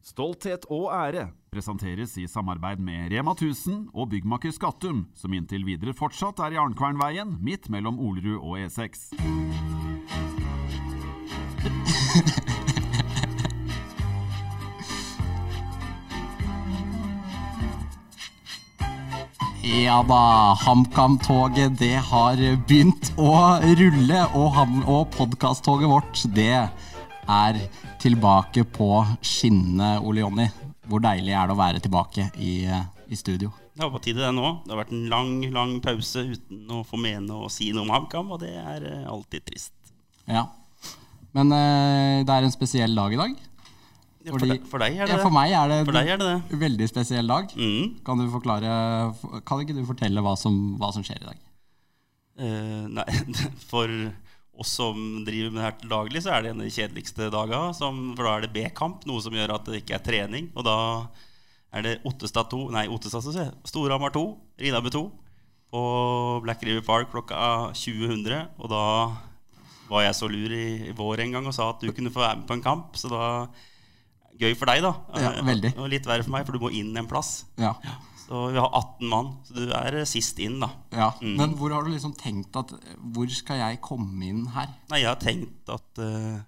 Stolthet og ære presenteres i samarbeid med Rema 1000 og byggmaker Skattum, som inntil videre fortsatt er i Arnkvernveien, midt mellom Olerud og E E6. Ja da, HamKam-toget det har begynt å rulle, og, ham- og podkast-toget vårt det er tilbake på skinnene, Ole Jonny. Hvor deilig er det å være tilbake i, i studio? Det var på tide det nå. Det har vært en lang lang pause uten å få mene og si noe om HamKam, og det er eh, alltid trist. Ja. Men eh, det er en spesiell dag i dag. Ja, for, Fordi- deg, for deg er det Ja, for meg er det For deg er det det. en veldig spesiell dag. Mm. Kan du forklare Kan ikke du fortelle hva som, hva som skjer i dag? Uh, nei, for oss som driver med det her til daglig, så er det en av de kjedeligste dagene. For da er det B-kamp, noe som gjør at det ikke er trening. Og da er det Ottestad 2, nei, Ottestad så jeg, Storhamar 2, Rinabø 2 på Black River Park klokka 20.00. Og da var jeg så lur i, i vår en gang og sa at du kunne få være med på en kamp. Så da Gøy for deg, da. Ja, veldig. Og litt verre for meg, for du må inn en plass. Ja. Så vi har 18 mann, så du er eh, sist inn, da. ja. Mm. Men hvor har du liksom tenkt at Hvor skal jeg komme inn her? Nei, jeg har tenkt at uh,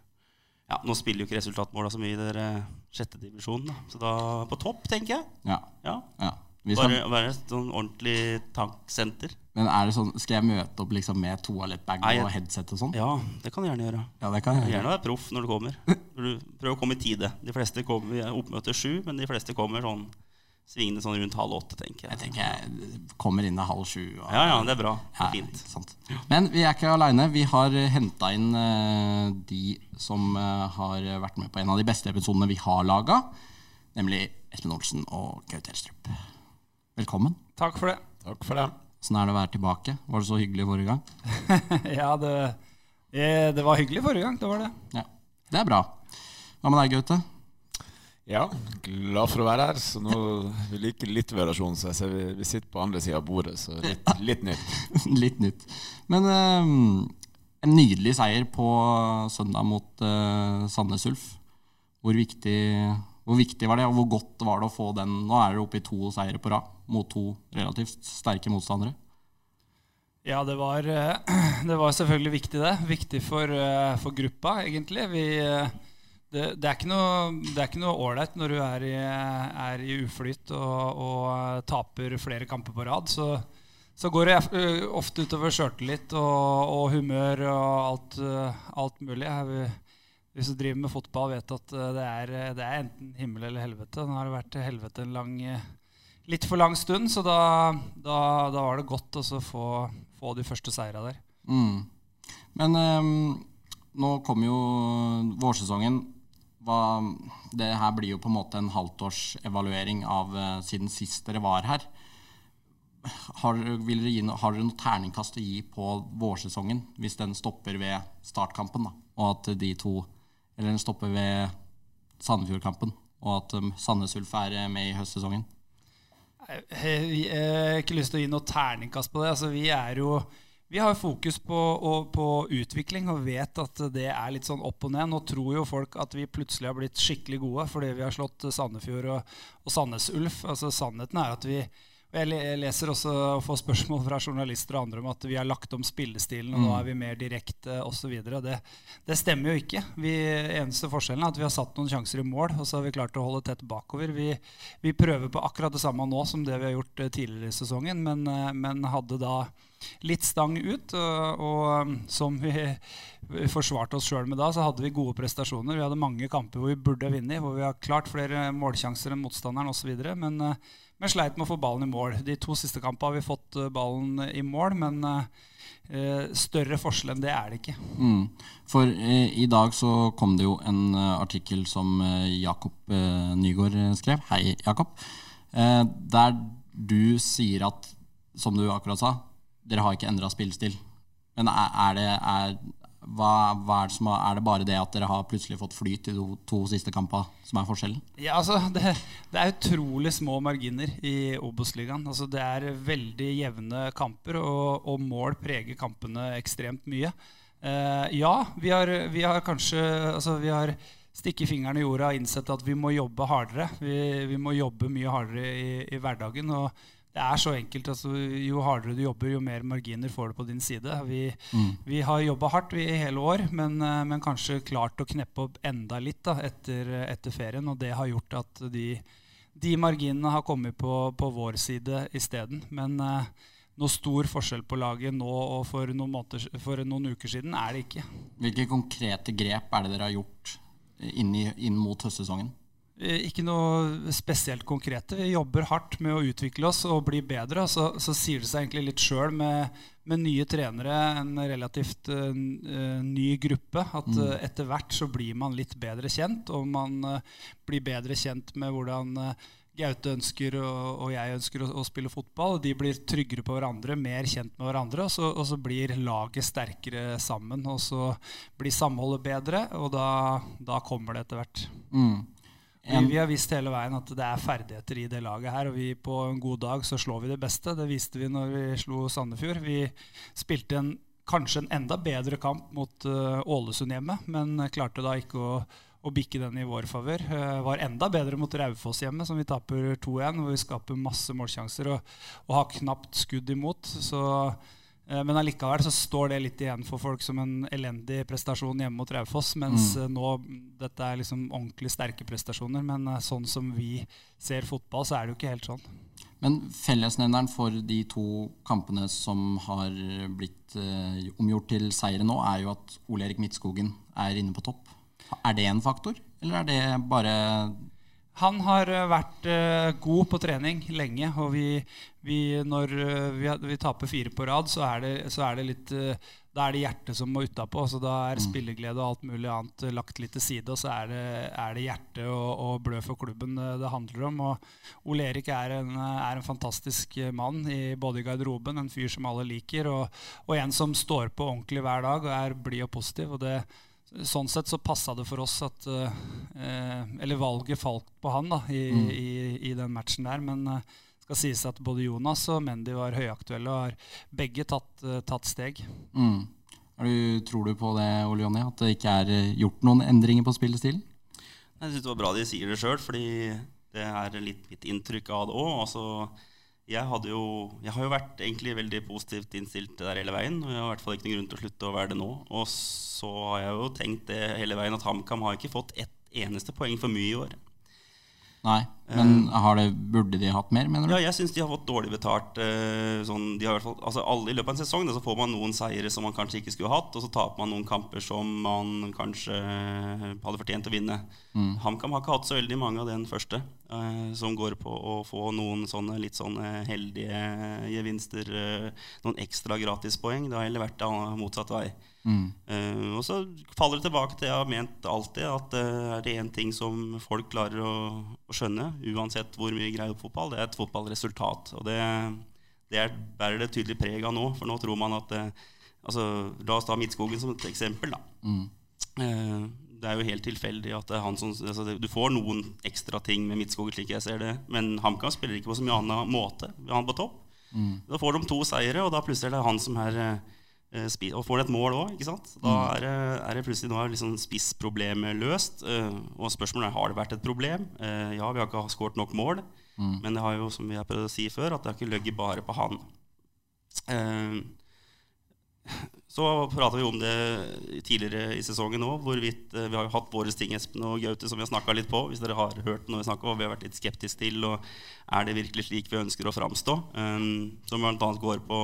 Ja, nå spiller jo ikke resultatmåla så mye i den sjette divisjonen. Så da på topp, tenker jeg. Ja. Ja. ja. Bare være et sånn ordentlig tanksenter. men er det sånn, skal jeg møte opp liksom med toalettbag og headset og sånn? Ja, det kan du gjerne gjøre. Ja, det kan jeg gjøre. Gjerne være proff når du kommer. Prøv å komme i tide. De fleste kommer vi er sju, men de fleste kommer sånn svingende sånn rundt halv åtte, tenker Jeg jeg. tenker jeg kommer inn i halv sju. Og, Ja, ja, det er bra. Det Ja, er fint. sant. Men vi er ikke aleine. Vi har henta inn uh, de som uh, har vært med på en av de beste episodene vi har laga. Nemlig Espen Olsen og Gaute Helstrup. Velkommen. Takk for det. Takk for det. Åssen er det å være tilbake? Var det så hyggelig forrige gang? ja, det, eh, det var hyggelig forrige gang. Det var det. Ja, Det er bra. Hva med deg, Gaute? Ja, glad for å være her. Så nå vi liker litt variasjon, så jeg ser vi, vi sitter på andre sida av bordet, så litt, litt nytt. Litt nytt. Men um, en nydelig seier på søndag mot uh, Sandnes Ulf. Hvor viktig, hvor viktig var det, og hvor godt var det å få den? Nå er dere oppe i to seire på rad mot to relativt sterke motstandere. Ja, det var, eh, det var selvfølgelig viktig, det. Viktig for, for gruppa, egentlig. Vi, det, det er ikke noe ålreit når du er i, er i uflyt og, og eh, taper flere kamper på rad. Så, så går det eh, ofte utover sjøltillit og, og humør og alt, eh, alt mulig. Vi, hvis du driver med fotball, vet at det er, det er enten himmel eller helvete. Nå har det vært helvete en lang litt for lang stund, så da, da, da var det godt å få, få de første seira der. Mm. Men um, nå kommer jo vårsesongen. Hva, det her blir jo på en måte en halvtårsevaluering av uh, siden sist dere var her. Har, dere gi har dere noe terningkast å gi på vårsesongen hvis den stopper ved startkampen? da? Og at de to Eller den stopper ved Sandefjordkampen, og at um, Sandnes Ulf er eh, med i høstsesongen? Jeg, jeg, jeg har ikke lyst til å gi noe terningkast på det. Altså, vi er jo vi har fokus på, og, på utvikling og vet at det er litt sånn opp og ned. Nå tror jo folk at vi plutselig har blitt skikkelig gode fordi vi har slått Sandefjord og, og Sandnes Ulf. Altså, sannheten er at vi jeg leser også og får spørsmål fra journalister og andre om at vi har lagt om spillestilen, og nå er vi mer direkte osv. Det, det stemmer jo ikke. Vi, eneste forskjellen er at vi har satt noen sjanser i mål, og så har vi klart å holde tett bakover. Vi, vi prøver på akkurat det samme nå som det vi har gjort eh, tidligere i sesongen, men, eh, men hadde da litt stang ut. Og, og um, som vi vi forsvarte oss sjøl med da, så hadde vi gode prestasjoner. Vi hadde mange kamper hvor vi burde vunnet, hvor vi har klart flere målsjanser enn motstanderen osv. Men, eh, men sleit med å få ballen i mål. De to siste kampene har vi fått eh, ballen i mål, men eh, større forskjell enn det er det ikke. Mm. For eh, i dag så kom det jo en uh, artikkel som uh, Jakob uh, Nygaard eh, skrev. Hei, Jakob. Eh, der du sier at, som du akkurat sa, dere har ikke endra spillestil. Men er, er det er, hva, hva er, det som, er, det bare det at dere har plutselig fått flyt i de to siste kampene som er forskjellen? Ja, altså, det, det er utrolig små marginer i Obos-ligaen. Altså, det er veldig jevne kamper, og, og mål preger kampene ekstremt mye. Uh, ja, vi har, vi har kanskje altså, vi har stikke fingeren i jorda og innsett at vi må jobbe hardere. Vi, vi må jobbe mye hardere i, i, hverdagen. og det er så enkelt. Altså, jo hardere du jobber, jo mer marginer får du på din side. Vi, mm. vi har jobba hardt vi, i hele år, men, eh, men, kanskje klart å kneppe opp enda litt da, etter, etter, ferien. Og det har gjort at de, de marginene har kommet på, på vår side isteden. Men uh, noe stor forskjell på laget nå og for noen, måter, for noen, uker siden er det ikke. Hvilke konkrete grep er det dere har gjort inn, i, inn mot høstsesongen? Eh, ikke noe spesielt konkrete. Vi jobber hardt med å utvikle oss og bli bedre. Så, så sier det seg egentlig litt sjøl med, med, nye trenere, en relativt uh, ny gruppe, at uh, etter hvert så blir man litt bedre kjent. Og man uh, blir bedre kjent med hvordan Gaute ønsker og, og jeg ønsker å, å, spille fotball. De blir tryggere på hverandre, mer kjent med hverandre. Og så, og så blir laget sterkere sammen. Og så blir samholdet bedre, og da, da kommer det etter hvert. Mm. Vi, vi, har visst hele veien at det er ferdigheter i det laget her. Og vi på en god dag så slår vi det beste. Det viste vi når vi slo Sandefjord. Vi spilte en, kanskje en enda bedre kamp mot uh, Ålesund hjemme, men klarte da ikke å og bikke den i vår favør. Uh, var enda bedre mot Raufoss hjemme, som vi taper 2-1, hvor vi skaper masse målsjanser og, og har knapt skudd imot. Så, men allikevel så står det litt igjen for folk som en elendig prestasjon hjemme mot Raufoss, mens mm. uh, nå dette er liksom ordentlig sterke prestasjoner. Men sånn som vi ser fotball, så er det jo ikke helt sånn. Men fellesnevneren for de to kampene som har blitt omgjort til seire nå, er jo at Ole Erik Midtskogen er inne på topp. Er det en faktor, eller er det bare han har eh, vært uh, god på trening lenge. Og vi, vi, når uh, vi, vi, taper fire på rad, så er det, så er det litt Da er det hjertet som må utapå. Så da er mm. spilleglede og alt mulig annet lagt litt til side. Og så er det, er det hjertet og, og, blø for klubben det handler om. Og Ole Erik er en, er en fantastisk mann i både i garderoben, en fyr som alle liker, og, og en som står på ordentlig hver dag og er blid og positiv. og det Sånn sett så passa det for oss at eh, Eller valget falt på han da, i, mm. i, i den matchen der. Men det eh, skal sies at både Jonas og Mendy var høyaktuelle og har begge tatt, eh, tatt steg. Mm. Du, tror du på det, Ole Jonny, at det ikke er eh, gjort noen endringer på spillestilen? Jeg syns det var bra de sier det sjøl, fordi det er litt mitt inntrykk av det òg. Jeg, jo, jeg, har jo vært egentlig veldig positivt innstilt der hele veien. Og jeg har i hvert fall ikke noen grunn til å slutte å være det nå. Og så har jeg jo tenkt det hele veien at HamKam har ikke fått ett eneste poeng for mye i år. Nei, men har det, burde de hatt mer, mener du? Ja, jeg syns de har fått dårlig betalt. Uh, sånn, fall, altså alle, I løpet av en sesong da, så får man noen seire som man kanskje ikke skulle hatt, og så taper man noen kamper som man kanskje hadde fortjent å vinne. Mm. HamKam har ikke hatt så veldig mange av den første, som går på å få noen sånne litt sånne heldige gevinster, noen ekstra gratispoeng. Det har heller vært motsatt vei. Mm. Uh, og så faller det tilbake til jeg har ment alltid at uh, er det én ting som folk klarer å, å, skjønne, uansett hvor mye greier fotball, det er et fotballresultat. Og det, det er, bærer det tydelig preg av nå, for nå tror man at uh, altså, La oss ta Midtskogen som et eksempel. da mm. uh, det er jo helt tilfeldig at det er han som altså, Du får noen ekstra ting med Midtskogen, slik jeg ser det, men HamKam spiller ikke på så mye annen måte. Han på topp. Mm. Da får de to seire, og da plutselig er det han som er Eh, og får det et mål òg, da mm. er det, er det, plutselig nå liksom spissproblemet løst. Eh, og spørsmålet er har det vært et problem. Eh, ja, vi har ikke skåret nok mål. Mm. Men det har jo, som vi har prøvd å si før, at det har ikke ligget bare på han. Så prata vi om det tidligere i sesongen òg, hvorvidt vi har hatt våre ting, Espen og Gaute, som vi har snakka litt på. Hvis dere har hørt noe vi snakka om, vi har vært litt skeptiske til. Og er det virkelig slik vi ønsker å framstå? Som bl.a. går på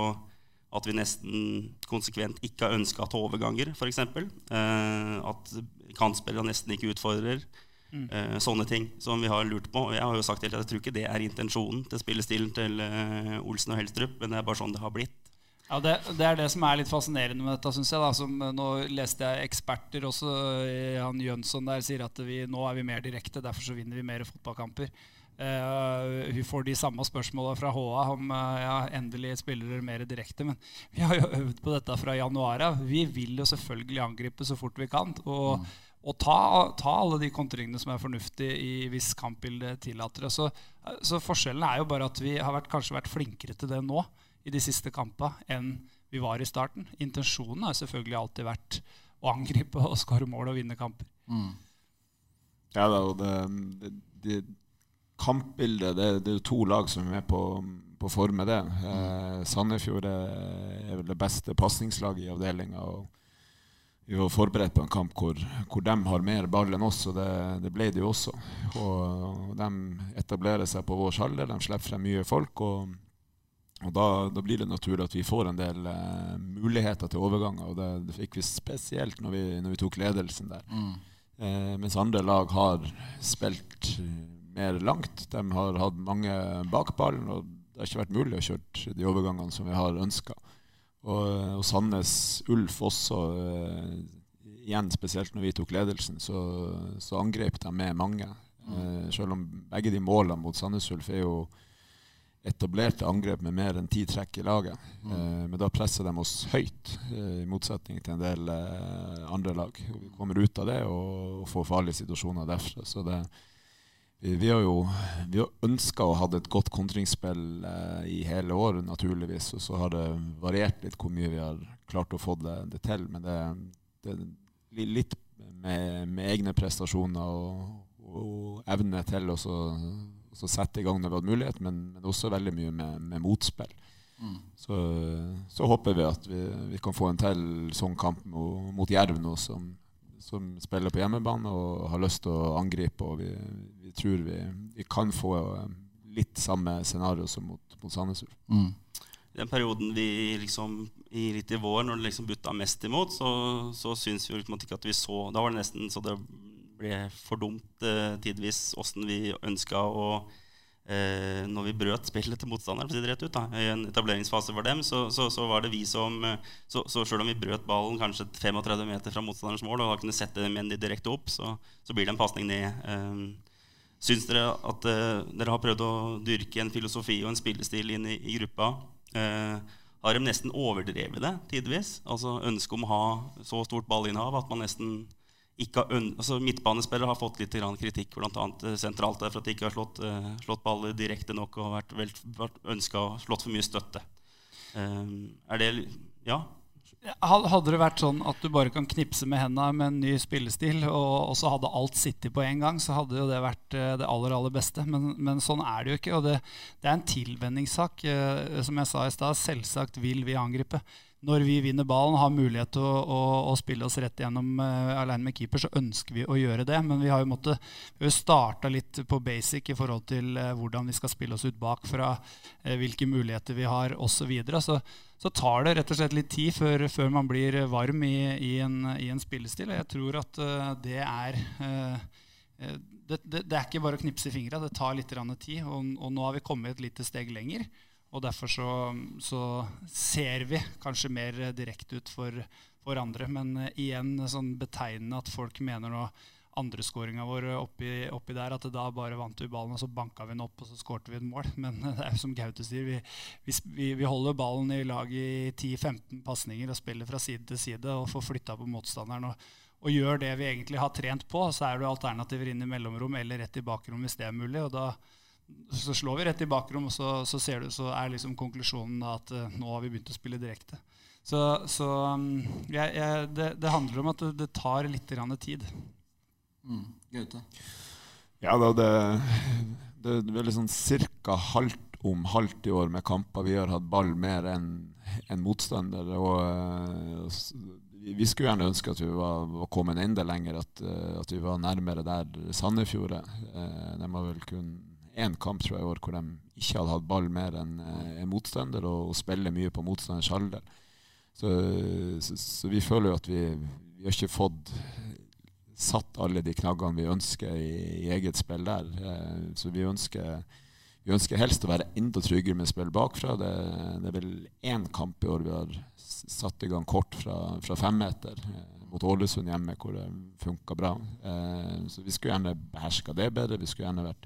at vi nesten konsekvent ikke har ønska til overganger, f.eks. Eh, at kantspillere nesten ikke utfordrer. Mm. Eh, sånne ting som vi har lurt på. Og jeg har jo sagt helt at jeg tror ikke det er intensjonen til spillestilen til eh, Olsen og Helstrup, men det er bare sånn det har blitt. Ja, det, det, er det som er litt fascinerende med dette, syns jeg. Da. Som, eh, nå leste jeg eksperter også. Han Jønsson der sier at vi, nå er vi mer direkte, derfor så vinner vi mer fotballkamper. Uh, vi får de samme spørsmåla fra HA om uh, ja, endelig spiller dere mer direkte. Men vi har jo øvd på dette fra januar av. Vi vil jo selvfølgelig angripe så fort vi kan. Og, mm. og ta, ta, alle de kontringene som er fornuftige i, hvis kampbildet tillater det. Så, så, forskjellen er jo bare at vi har vært, kanskje vært flinkere til det nå i de siste kampene enn vi var i starten. Intensjonen har selvfølgelig alltid vært å angripe og skåre mål og vinne kamper. Mm. Ja da, og det, det, det kampbildet det, det er to lag som er med på, på form med det. Eh, Sandefjord er, vel det beste pasningslaget i avdelinga. Vi var forberedt på en kamp hvor, hvor de har mer ball enn oss, og det, det ble de jo også. Og, og De etablerer seg på vår alder, de slipper frem mye folk. og og da, da, blir det naturlig at vi får en del eh, muligheter til overganger. og Det, det fikk vi spesielt når vi, når vi tok ledelsen der. Mm. Eh, mens andre lag har spilt mer langt. De har hatt mange bak ballen, og det har ikke vært mulig å kjøre de overgangene som vi har ønska. Og, og, Sandnes Ulf også, eh, igjen spesielt når vi tok ledelsen, så, så angrep de med mange. Mm. Eh, selv om begge de målene mot Sandnes Ulf er jo etablerte angrep med mer enn ti trekk i laget. Mm. Eh, men da presser de oss høyt, eh, i motsetning til en del eh, andre lag. Vi kommer ut av det og, og får farlige situasjoner derfra. Så det, vi, har jo vi har ønska å ha et godt kontringsspill eh, i hele år, naturligvis. Og så har det variert litt hvor mye vi har klart å få det, det til. Men det, det er litt med, med, egne prestasjoner og, og evne til å så sette i gang når vi hadde mulighet, men, men også veldig mye med, med motspill. Mm. Så, så, håper vi at vi, vi, kan få en til sånn kamp mot, mot Jerv nå, som, som, spiller på hjemmebane og har lyst til å angripe. og Vi, vi tror vi, vi, kan få eh, litt samme scenario som mot, mot Sandnes Ulf. Mm. Den perioden vi liksom i litt i vår, når det liksom butta mest imot, så, så syns vi liksom ikke at vi så Da var det nesten så det ble for dumt eh, tidvis åssen vi ønska å eh, Når vi brøt spillet til motstanderen, si rett ut, da, i en etableringsfase for dem, så, så, så var det vi som eh, Så, så selv om vi brøt ballen kanskje 35 meter fra motstanderens mål, og da kunne sette Mendy direkte opp, så, blir det en pasning ned. Eh, syns dere at eh, dere har prøvd å dyrke en filosofi og en spillestil inn i, i gruppa? Eh, har de nesten overdrevet det tidvis? Altså Ønsket om å ha så stort ballinnehav at man nesten altså Midtbanespillere har fått litt kritikk bl.a. Eh, sentralt der for at de ikke har slått, uh, slått baller direkte nok og vært, vel, vært ønska slått for mye støtte. Um, er det Ja? Hadde det vært sånn at du bare kan knipse med hendene med en ny spillestil, og, og så hadde alt sittet på en gang, så hadde jo det vært det aller aller beste. Men, men sånn er det jo ikke. Og det, det er en tilvenningssak. Som jeg sa i stad, selvsagt vil vi angripe når vi vinner ballen, har mulighet til å, å, å spille oss rett gjennom uh, alene med keeper, så ønsker vi å gjøre det. Men vi har jo måttet, starta litt på basic i forhold til uh, hvordan vi skal spille oss ut bakfra, uh, hvilke muligheter vi har osv. Så, videre. så så tar det rett og slett litt tid før, før man blir varm i, i, en, i, en, spillestil. Og jeg tror at det er det, det, det, er ikke bare å knipse i fingra, det tar litt tid. Og, og nå har vi kommet et lite steg lenger. Og derfor så, så, ser vi kanskje mer direkte ut for, for andre. Men uh, igjen sånn betegnende at folk mener nå andreskåringa vår oppi, oppi, der, at da bare vant vi ballen, og så banka vi den opp, og så skårte vi et mål. Men uh, det er jo som Gaute sier, vi, vi, vi, holder ballen i lag i 10-15 pasninger og spiller fra side til side og får flytta på motstanderen. og og gjør det vi egentlig har trent på, så er det alternativer inn i mellomrom eller rett i bakrom hvis det er mulig. og da så slår vi rett i bakrom, og så, så, du, så er liksom konklusjonen da at uh, nå har vi begynt å spille direkte. Så, så um, jeg, jeg, det, det, handler om at det, det tar litt tid. Mm. Gaute? Ja, da, det, det, det er liksom ca. halvt om halvt i år med kamper. Vi har hatt ball mer enn en motstander. Og, uh, vi skulle gjerne ønske at vi var, var kommet enda lenger, at, uh, at, vi var nærmere der Sandefjord er. Uh, de har vel kun én kamp tror jeg, i år hvor de ikke hadde hatt ball mer enn eh, en motstander, og, og spiller mye på motstanders halvdel. Så, så, så, vi føler jo at vi, vi har ikke fått satt alle de knaggene vi ønsker i, i eget spill der. Eh, så vi ønsker, vi ønsker, helst å være enda tryggere med spill bakfra. Det, det, er vel én kamp i år vi har satt i gang kort fra, fra femmeter. Eh, mot Ålesund hjemme, hvor det funka bra. så vi skulle gjerne beherska det bedre. Vi skulle gjerne vært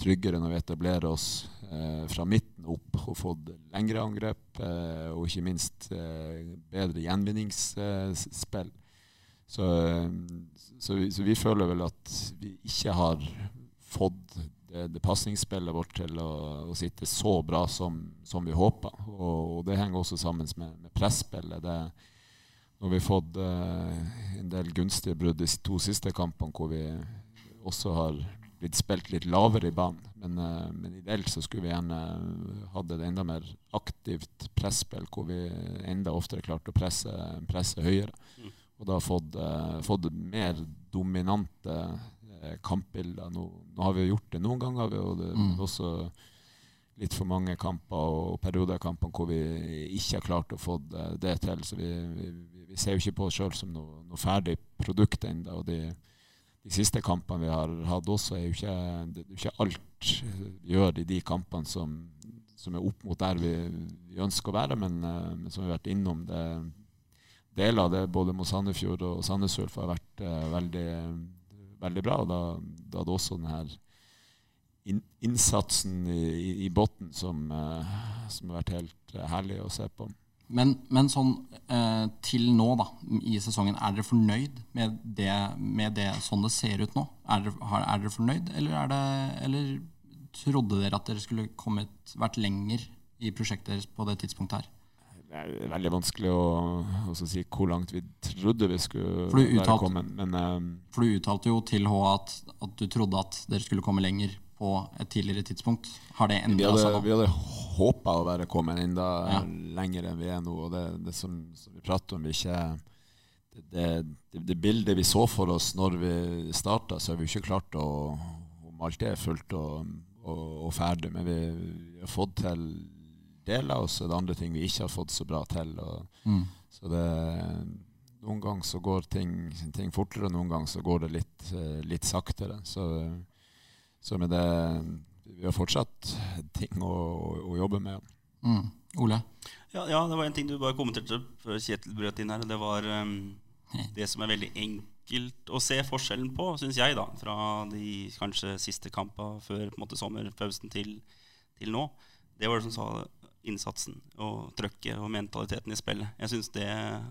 tryggere når vi etablerer oss eh, fra midten opp og fått lengre angrep, eh, og ikke minst eh, bedre gjenvinningsspill. Så, så, vi, så, vi, føler vel at vi ikke har fått det, det pasningsspillet vårt til å, å, sitte så bra som, som vi håpa. Og, og, det henger også sammen med, med presspillet. Det, vi har fått uh, en del gunstige brudd de to siste kampene hvor vi også har blitt spilt litt lavere i banen. Men, uh, men ideelt så skulle vi gjerne hatt et enda mer aktivt presspill, hvor vi enda oftere klarte å presse, presse høyere. Mm. Og da fått, uh, fått mer dominante uh, kampbilder. Nå, nå, har vi jo gjort det noen ganger, og det mm. også litt for mange kamper og perioder av kampene hvor vi ikke har klart å få det til. Så vi, vi, vi ser jo ikke på oss sjøl som noe, noe, ferdig produkt ennå. De, siste kampene vi har hatt også, er jo ikke, det er ikke alt vi gjør i de kampene som, som er opp mot der vi, vi ønsker å være, men, eh, men, som vi har vært innom. det Deler av det både mot Sandefjord og Sandnes Ulf har vært uh, veldig, veldig bra. og Da, da hadde også denne in, innsatsen i, i, i bunnen som, uh, som, har vært helt uh, herlig å se på. Men, men sånn eh, til nå da, i sesongen, er dere fornøyd med det, med det sånn det ser ut nå? Er dere, er dere fornøyd, eller, er det, eller, trodde dere at dere skulle kommet, vært lenger i prosjektet deres på det tidspunktet her? Det er veldig vanskelig å, si hvor langt vi trodde vi skulle uttalt, være kommet. Men, for du uttalte jo til H at, at du trodde at dere skulle komme lenger på et tidligere tidspunkt? Har det endra seg nå? Vi hadde håpa å være kommet enda ja. lenger enn vi er nå. og Det, det som, som, vi prater om, ikke det, det, det, bildet vi så for oss når vi starta, så har vi ikke klart å Om alt det er fullt og, og, og, ferdig, men vi, vi, har fått til deler, og så er det andre ting vi ikke har fått så bra til. Og, mm. Så det noen ganger så går ting, ting fortere, noen ganger så går det litt, litt saktere. Så så med det Vi har fortsatt ting å, å jobbe med. Mm. Ole? Ja, ja, det var en ting du bare kommenterte før Kjetil brøt inn her. Det var um, det som er veldig enkelt å se forskjellen på, syns jeg, da, fra de kanskje siste kampene før på en måte, sommerpausen til, til, nå. Det var det som sa innsatsen og trøkket og mentaliteten i spillet. Jeg syns det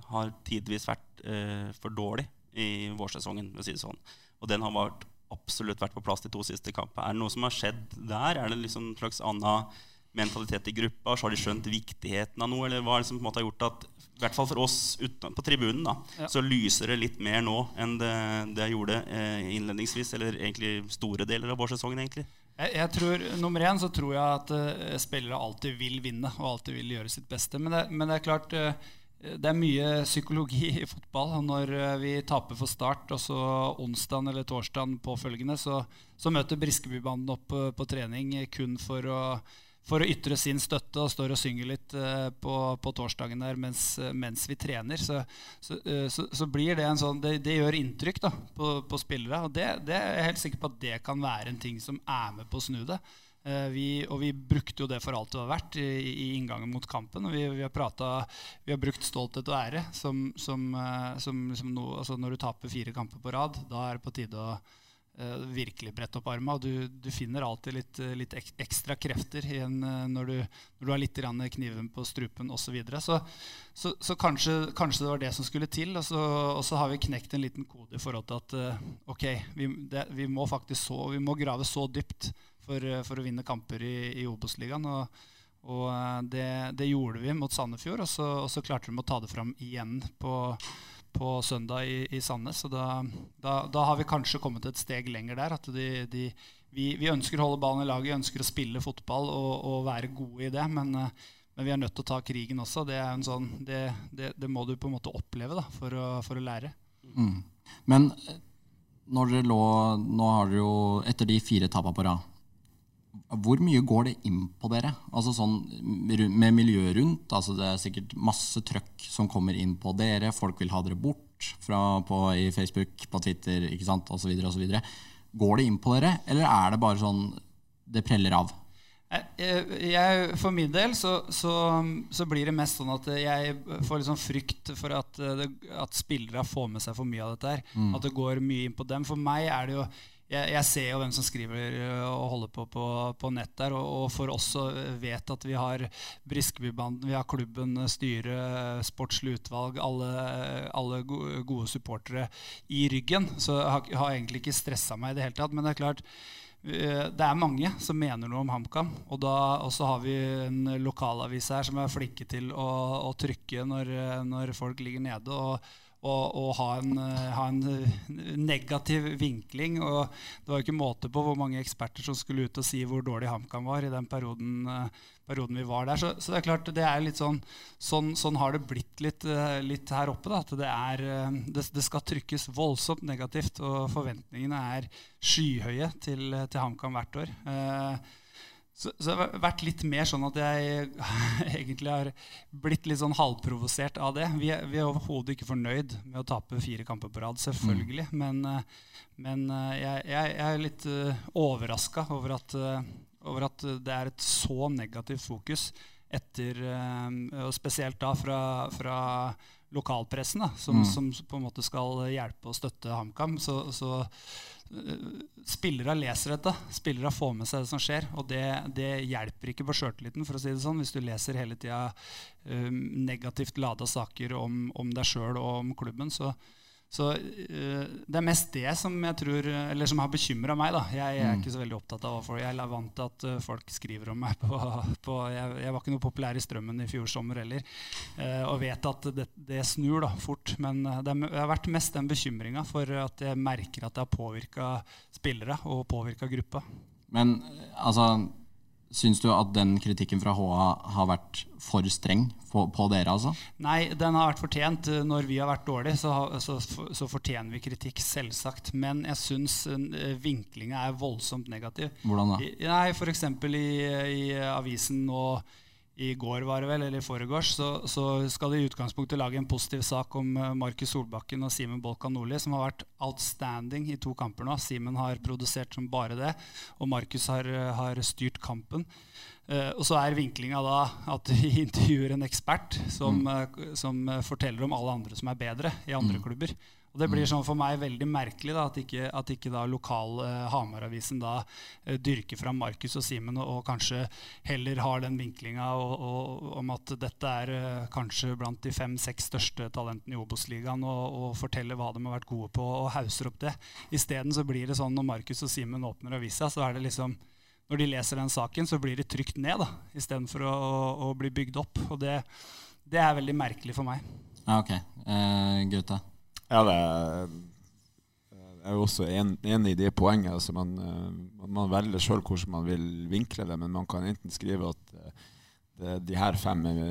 har tidvis vært uh, for dårlig i vårsesongen, for å si det sånn. Og den har vært absolutt vært på plass de to siste kampene. Er det noe som har skjedd der? Er det liksom en slags annen mentalitet i gruppa? Så har de skjønt viktigheten av noe? Eller hva er det som på en måte har gjort at i hvert fall for oss uten, på tribunen da, ja. så lyser det litt mer nå enn det, det gjorde eh, innledningsvis, eller egentlig store deler av vårsesongen? egentlig? Jeg, jeg, tror, Nummer én så tror jeg at uh, spillere alltid vil vinne og alltid vil gjøre sitt beste. Men det, men det er klart uh, det er mye psykologi i fotball. Når eh, vi taper for Start, og så onsdag eller torsdag påfølgende, så, så møter Briskebybanden opp på, på trening kun for å, for å, ytre sin støtte og står og synger litt uh, på, på, torsdagen der mens, mens vi trener. Så, så, så, blir det en sånn Det, det gjør inntrykk da, på, på spillere. Og det, det, er jeg helt sikker på at det kan være en ting som er med på å snu det. Eh, vi, og vi brukte jo det for alt det var verdt i, i inngangen mot kampen. og Vi, vi, har, pratet, vi har, brukt stolthet og ære som, som, eh, som, som no, altså Når du taper fire kamper på rad, da er det på tide å uh, virkelig brette opp arma. Du, du finner alltid litt, litt ekstra krefter igjen når, du, når, du, har litt kniven på strupen osv. Så, videre. så Så, så kanskje, kanskje, det var det som skulle til. Og så, og så har vi knekt en liten kode i forhold til at uh, ok, vi, det, vi må faktisk så, vi må grave så dypt for, eh, for å vinne kamper i, i Obos-ligaen. Og, og eh, det, det, gjorde vi mot Sandefjord, og så, og så klarte de å ta det fram igjen på, på søndag i, i Sandnes. Så da, da, da, har vi kanskje kommet et steg lenger der. At de, de, vi, vi, ønsker å holde ballen i laget, vi ønsker å spille fotball og, og være gode i det. Men, eh, men, vi er nødt til å ta krigen også. Det, sånn, det, det må du på en måte oppleve da, for, å, for å lære. Mm. Men når dere lå Nå har dere jo etter de fire tapene på rad hvor mye går det inn på dere? Altså sånn Med miljøet rundt. altså Det er sikkert masse trøkk som kommer inn på dere. Folk vil ha dere bort fra, på, i Facebook, på Twitter ikke sant, osv. Går det inn på dere, eller er det bare sånn det preller av? Jeg, jeg, for min del så, så, så, blir det mest sånn at jeg får liksom frykt for at, at spillere får med seg for mye av dette. her mm. At det går mye inn på dem. For meg er det jo jeg, jeg, ser jo hvem som skriver øh, og holder på på, på nett der. Og, og, oss så vet at vi har Briskebybanden, vi har klubben, styret, sportslig utvalg, alle, alle gode supportere i ryggen. Så jeg har, har egentlig ikke stressa meg i det hele tatt. Men det er klart, øh, det er mange som mener noe om HamKam. Og så har vi en lokalavis her som er flinke til å, å trykke når, når folk ligger nede. Og, og, og ha, en, eh, ha, en, eh, negativ vinkling. Og det var ikke måte på hvor mange eksperter som skulle ut og si hvor dårlig HamKam var i den perioden, eh, perioden vi var der. Så, så, det er klart, det er litt sånn, sånn, sånn har det blitt litt, litt her oppe. Da, at det, er, det, det, skal trykkes voldsomt negativt, og forventningene er skyhøye til, til HamKam hvert år. Eh, så, så, det har vært litt mer sånn at jeg egentlig har blitt litt sånn halvprovosert av det. Vi er, vi er overhodet ikke fornøyd med å tape fire kamper på rad, selvfølgelig. Mm. Men, eh, men eh, jeg, jeg, jeg, er litt eh, overraska over, over, at det er et så negativt fokus etter Og spesielt da fra, fra lokalpressen, da, som, mm. som, på en måte skal hjelpe og støtte HamKam. Så, så spillere leser dette. Spillere får med seg det som skjer. Og det, det hjelper ikke på sjøltilliten, for å si det sånn, hvis du leser hele tida um, negativt lada saker om, om deg sjøl og om klubben. Så, så uh, det er mest det som jeg tror Eller som har bekymra meg. da Jeg, jeg er mm. ikke så veldig opptatt av folk. Jeg er vant til at uh, folk skriver om meg på, på jeg, jeg, var ikke noe populær i Strømmen i fjor sommer heller. Uh, og vet at det, det, snur da fort. Men det, det har vært mest den bekymringa for at jeg merker at det har påvirka spillere og påvirka gruppa. Men altså Syns du at den kritikken fra HA har vært for streng på, på, dere? altså? Nei, den har vært fortjent. Når vi har vært dårlige, så, så, så fortjener vi kritikk, selvsagt. Men jeg syns uh, vinklinga er voldsomt negativ. Hvordan da? I, nei, F.eks. I, i avisen nå i går var det vel, eller i foregårs, så, så, skal de i utgangspunktet lage en positiv sak om uh, Markus Solbakken og Simen Bolkan Nordli, som har vært outstanding i to kamper nå. Simen har produsert som bare det, og Markus har, uh, har, styrt kampen. Uh, og så er vinklinga da at vi intervjuer en ekspert som, mm. som forteller om alle andre som er bedre i andre mm. klubber. Og Det blir mm. sånn for meg veldig merkelig da, at ikke, at ikke da lokal eh, Hamar-avisen da eh, dyrker fram Markus og Simen og, og, kanskje heller har den vinklinga om at dette er eh, kanskje blant de fem-seks største talentene i Obos-ligaen, og, og, forteller hva de har vært gode på, og hauser opp det. Isteden så blir det sånn når Markus og Simen åpner avisa, så er det liksom når de leser den saken, så blir de trykt ned da, istedenfor å, å, å bli bygd opp. Og det, det, er veldig merkelig for meg. Ja, ok. Eh, Gauta? Ja, det er, jeg er jo også enig i det poenget. Altså man, eh, man, velger sjøl hvordan man vil vinkle det, men man kan enten skrive at eh, det, de her fem er,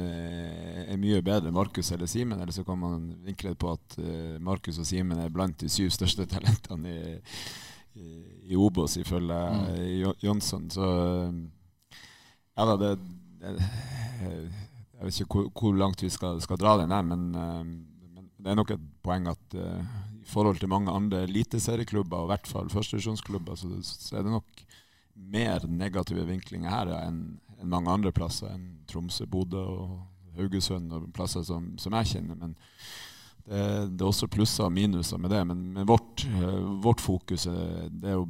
er mye bedre enn Markus eller Simen, eller så kan man vinkle det på at uh, Markus og Simen er blant de syv største talentene i, i, i Obos, ifølge mm. Jonsson. Så ja da, det, det, Jeg vet ikke hvor, hvor langt vi skal, skal dra den her, men det er nok et poeng at uh, i forhold til mange andre eliteserieklubber, og i hvert fall førstedivisjonsklubber, så, så er det nok mer negative vinklinger her ja, enn en mange andre plasser enn Tromsø, Bodø og Haugesund og plasser som, som jeg kjenner. Men det, det, er også plusser og minuser med det. Men, men vårt, uh, vårt, fokus det er jo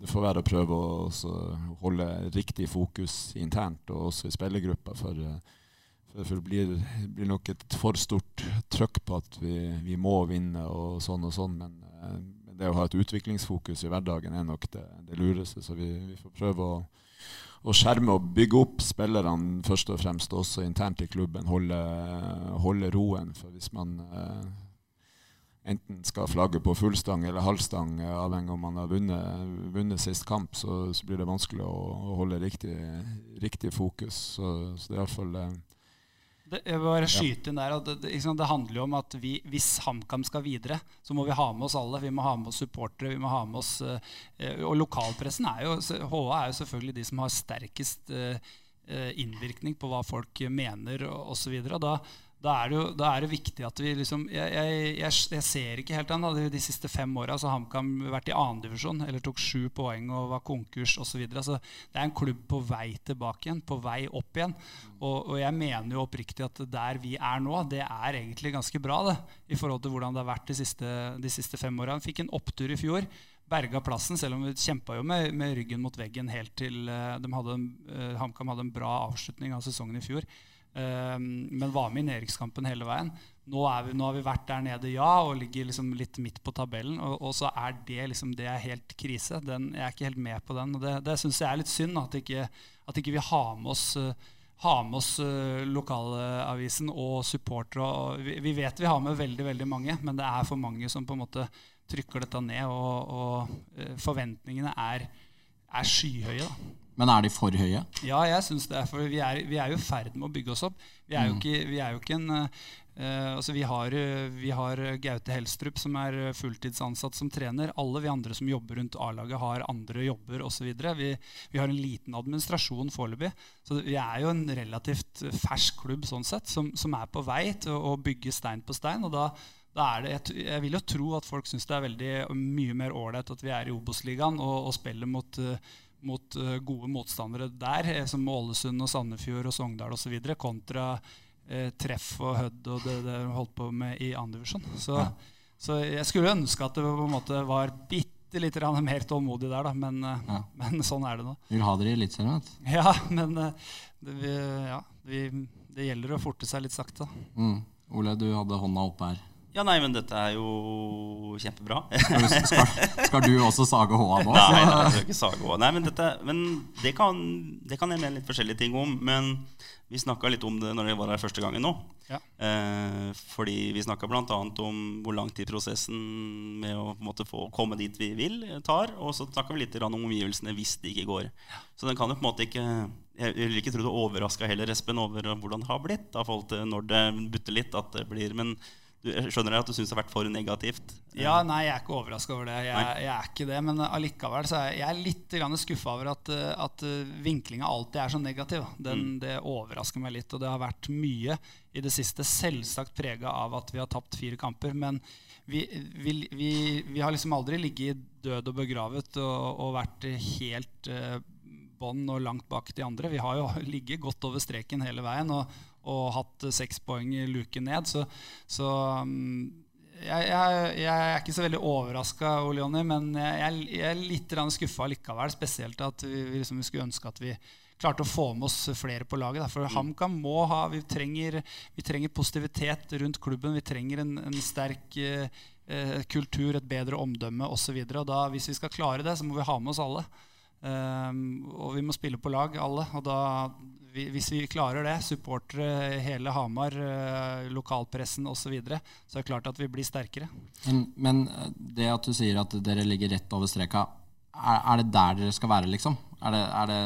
det får være å prøve å holde riktig fokus internt og også i spillergruppa. For uh, for det blir, blir, nok et for stort trøkk på at vi, vi, må vinne og sånn og sånn. Men, men, eh, det å ha et utviklingsfokus i hverdagen er nok det, det lureste. Så vi, vi får prøve å, å, skjerme og bygge opp spillerne først og fremst, også internt i klubben. Holde, holde roen. For hvis man eh, enten skal flagge på fullstang eller halvstang, avhengig om man har vunnet, vunnet sist kamp, så, så, blir det vanskelig å, å holde riktig, riktig fokus. Så, så det er iallfall jeg vil bare skyte inn der det, liksom, det, handler jo om at vi, hvis HamKam skal videre, så må vi ha med oss alle. Vi må ha med oss supportere. vi må ha med oss, uh, Og lokalpressen er jo HA er jo selvfølgelig de som har sterkest uh, innvirkning på hva folk mener osv. Da, da er, det jo, da er det viktig at vi liksom Jeg, jeg, jeg, jeg ser ikke helt an. De, siste fem åra har HamKam vært i annendivisjon eller tok sju poeng og var konkurs osv. så det er en klubb på vei tilbake igjen, på vei opp igjen. Og, og, jeg mener jo oppriktig at der vi er nå, det er egentlig ganske bra det, i forhold til hvordan det har vært de siste, de siste fem åra. Fikk en opptur i fjor berga plassen, selv om vi kjempa med, med, ryggen mot veggen helt til uh, hadde, uh, HamKam hadde en bra avslutning av sesongen i fjor. Ehm, men var med i nedrykkskampen hele veien. Nå, vi, nå, har vi vært der nede, ja, og ligger liksom litt midt på tabellen. Og, og, så er det liksom det er helt krise. Den, jeg er ikke helt med på den. Og det, det syns jeg er litt synd, at ikke, at ikke vi har med oss uh, ha med oss uh, lokalavisen og supportere. Vi, vi, vet vi har med veldig veldig mange, men det er for mange som på en måte trykker dette ned. Og, og uh, forventningene er, er skyhøye. da. Men er de for høye? Ja, jeg syns det. For vi er, vi er jo i ferd med å bygge oss opp. Vi er jo mm. ikke, vi er jo ikke en uh, altså vi har, vi har, Gaute Helstrup som er fulltidsansatt som trener. Alle vi andre som jobber rundt A-laget, har andre jobber osv. Vi, vi har en liten administrasjon foreløpig. Så vi er jo en relativt fersk klubb sånn sett, som, som er på vei til å bygge stein på stein. og da da er det, jeg, jeg, vil jo tro at folk syns det er veldig mye mer ålreit at vi er i Obos-ligaen og, og, spiller mot uh, mot uh, gode motstandere der, eh, som Ålesund og Sandefjord og Sogndal osv., kontra uh, Treff og Hødd og det de holdt på med i andredivisjon. Så, ja. så jeg skulle ønske at det på en måte var bitte litt mer tålmodig der, da, men, uh, ja. men, sånn er det nå. Vil ha dere i Eliteserien? Ja, men det, vi, ja, vi, det, gjelder å forte seg litt sakte. Mm. Ole, du hadde hånda oppe her. Ja, nei, men dette er jo kjempebra. skal, skal, du også sage H-a nå? Nei, nei, jeg skal ikke sage håa. Nei, men, dette, men det, kan, det, kan, jeg mene litt forskjellige ting om. Men vi snakka litt om det når jeg var her første gangen nå. Ja. Eh, fordi vi snakka bl.a. om hvor lang tid prosessen med å måte, få komme dit vi vil, tar. Og så snakka vi litt om omgivelsene hvis det ikke går. Så den kan jo på en måte ikke Jeg vil ikke tro det overraska heller Espen over hvordan det har blitt. Da, forhold til når det butter litt. at det blir, men du, skjønner du at du syns det har vært for negativt? Ja, nei, jeg er ikke overraska over det. Jeg, jeg, er ikke det, Men allikevel så er jeg litt skuffa over at, at vinklinga alltid er så negativ. Den, mm. Det overrasker meg litt. Og det har vært mye i det siste, selvsagt prega av at vi har tapt fire kamper. Men vi, vi, vi, vi har liksom aldri ligget død og begravet og, og vært helt uh, bånn og langt bak de andre. Vi har jo ligget godt over streken hele veien. og og hatt seks poeng i luken ned. Så, så um, jeg, jeg, jeg, er ikke så veldig overraska, men jeg, jeg er litt skuffa likevel. Spesielt at vi, vi, liksom, vi, skulle ønske at vi klarte å få med oss flere på laget. For mm. HamKam må ha vi trenger, vi trenger, positivitet rundt klubben. Vi trenger en, en sterk eh, eh kultur, et bedre omdømme osv. Hvis vi skal klare det, så må vi ha med oss alle. Um, og vi må spille på lag, alle. Og da, vi, hvis vi klarer det, supportere hele Hamar, uh, lokalpressen osv., så, videre, så er det klart at vi blir sterkere. Men, men, eh, det at du sier at dere ligger rett over streka, er, er det der dere skal være, liksom? Er det, er det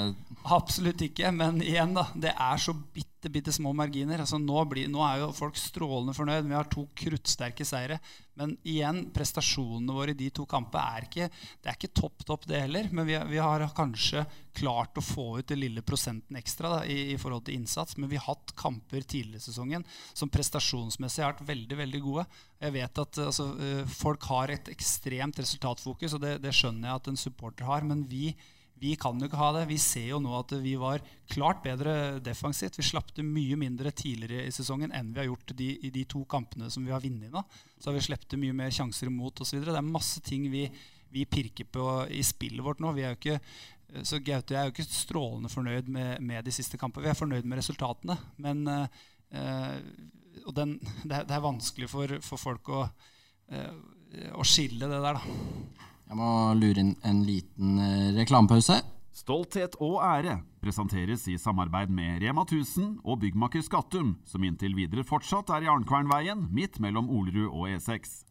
Absolutt ikke. Men igjen, da. Det er så bitte, bitte små marginer. Altså, nå, blir, nå, er jo folk strålende fornøyd. Vi har to kruttsterke seire. Men igjen, prestasjonene våre i de to kampene er ikke det er ikke topp, topp, det heller. Men vi, vi, har kanskje klart å få ut den lille prosenten ekstra da, i, i, forhold til innsats. Men vi har hatt kamper tidligere i sesongen som prestasjonsmessig har vært veldig veldig gode. Jeg vet at altså, eh, folk har et ekstremt resultatfokus, og det, det skjønner jeg at en supporter har. men vi vi kan jo ikke ha det. Vi ser jo nå at vi var klart bedre defensivt. Vi slapp det mye mindre tidligere i sesongen enn vi har gjort de, i de to kampene som vi har vunnet nå. Så har vi sluppet mye mer sjanser imot osv. Det er masse ting vi, vi, pirker på i spillet vårt nå. Vi er jo ikke, så Gaute jeg er jo ikke strålende fornøyd med, med, de siste kampene. Vi er fornøyd med resultatene. Men øh, den, det, er, det, er, vanskelig for, for folk å, øh, å skille det der, da. Jeg må lure inn en liten eh, reklamepause. Stolthet og ære presenteres i samarbeid med Rema 1000 og byggmaker Skattum, som inntil videre fortsatt er i Arnkvernveien, midt mellom Olerud og E6.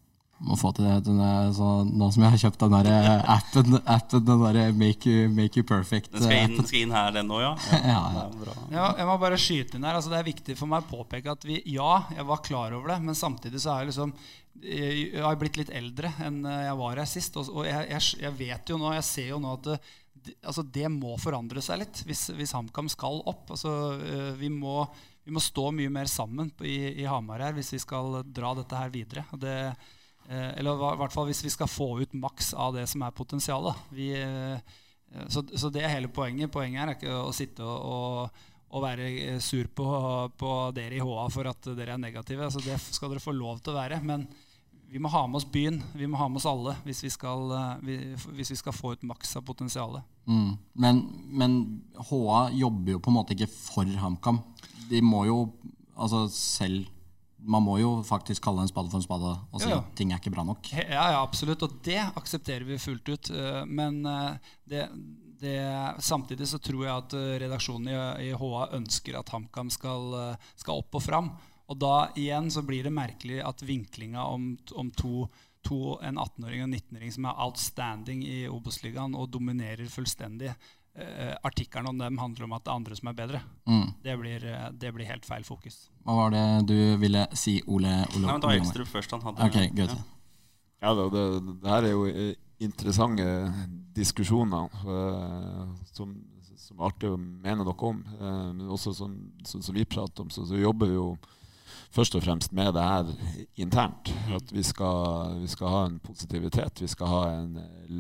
Må få til det denne, så, nå som jeg har kjøpt den der eh, appen, appen den der make you, make you perfect Den skal inn, skal inn her, den òg, ja? Ja, ja. ja, Jeg må bare skyte inn her. Altså, det er viktig for meg å påpeke at vi, ja, jeg var klar over det, men samtidig så er jeg liksom jeg har blitt litt eldre enn jeg var her sist. Og, jeg, jeg, jeg vet jo nå, jeg ser jo nå at det, altså det må forandre seg litt hvis, hvis HamKam skal opp. Altså, eh, vi, må, vi, må, stå mye mer sammen i, i Hamar her hvis vi skal dra dette her videre. Det, Eh, eller i hvert fall hvis vi skal få ut maks av det som er potensialet. Vi, eh, så, så, det er hele poenget. Poenget er ikke å sitte og, og være eh, sur på, på, dere i HA for at dere er negative. Altså det skal dere få lov til å være. Men vi må ha med oss byen. Vi må ha med oss alle hvis vi skal, hvis vi skal få ut maks av potensialet. Mm. Men, men, HA jobber jo på en måte ikke for HamKam. De må jo altså selv man må jo faktisk kalle en spade for en spade og si ja, ja. at ting er ikke bra nok. Ja, ja, absolutt. Og det aksepterer vi fullt ut. Eh, men eh, det, det, samtidig så tror jeg at eh, redaksjonen i, i HA ønsker at HamKam skal, skal, opp og fram. Og da igjen så blir det merkelig at vinklinga om, om to, to, en 18-åring og en 19-åring som er outstanding i Obos-ligaen og dominerer fullstendig, eh, artikkelen om dem handler om at det er andre som er bedre. Mm. Det, blir, det, blir, helt feil fokus. Hva var det du ville si, Ole? Ole Nei, men det Ekstrup først han hadde. Okay, good. Ja. Ja, det, det, det, her er jo interessante diskusjoner uh, som, som, er artig å mene noe om. Uh, men også som, som, som, vi prater om, så, så, jobber vi jo først og fremst med det her internt. At vi skal, vi skal ha en positivitet, vi skal ha en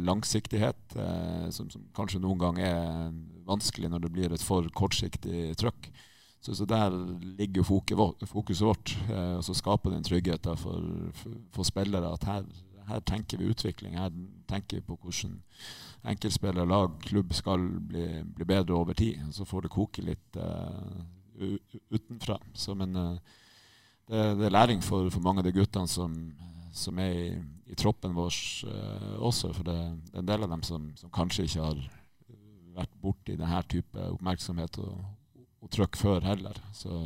langsiktighet som, som, kanskje noen gang er vanskelig når det blir et for kortsiktig trøkk. Så, så, der ligger fokuset vårt. Eh, og så skape den tryggheten for, for, for, spillere at her, her tenker vi utvikling. Her tenker vi på hvordan enkeltspillere, lag, klubb skal bli, bli, bedre over tid. Så får det koke litt eh, utenfra. Så, men eh, det, det, er læring for, for, mange av de guttene som, som er i, i, troppen vår uh, også. For det, det, er en del av dem som, som kanskje ikke har vært borti denne type oppmerksomhet og, og trøkk før heller. Så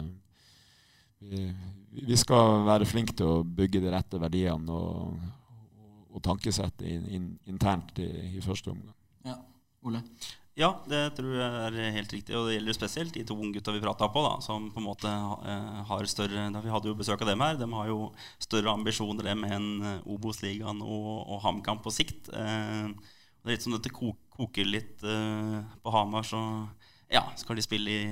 vi, vi, skal være flinke til å bygge de rette verdiene og, og tankesettet in, in, internt i, i, første omgang. Ja, Ole? Ja, det tror jeg er helt riktig. Og det gjelder spesielt de to unggutta vi prata på, da, som på en måte eh, har større da Vi hadde jo besøk av dem her. De har jo større ambisjoner dem enn eh, Obos-ligaen og, og HamKam på sikt. Eh, det er litt som dette koker litt eh, på Hamar, så ja, skal de spille i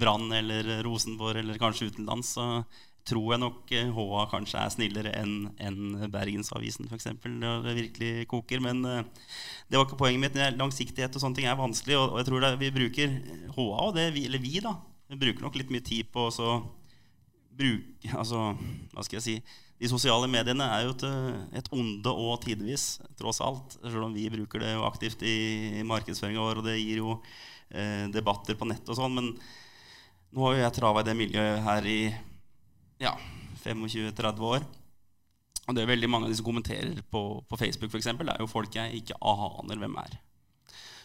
Brann eller Rosenborg eller kanskje utenlands, så tror jeg nok HA eh, kanskje er snillere enn en Bergensavisen f.eks. når det virkelig koker. Men uh, det var ikke poenget mitt. Langsiktighet og sånne ting er vanskelig. Og, jeg tror det, vi bruker HA, og det, eller vi, da, vi bruker nok litt mye tid på å bruke Altså, hva skal jeg si De sosiale mediene er jo et, et onde og tidvis, tross alt. Selv om vi bruker det jo aktivt i, i markedsføringa vår, og det gir jo eh, debatter på nett og sånn. Men nå har jo jeg trava i det miljøet her i ja, 25-30 år. Og det er veldig mange av de som kommenterer på, på Facebook, det er jo folk jeg ikke aner hvem er.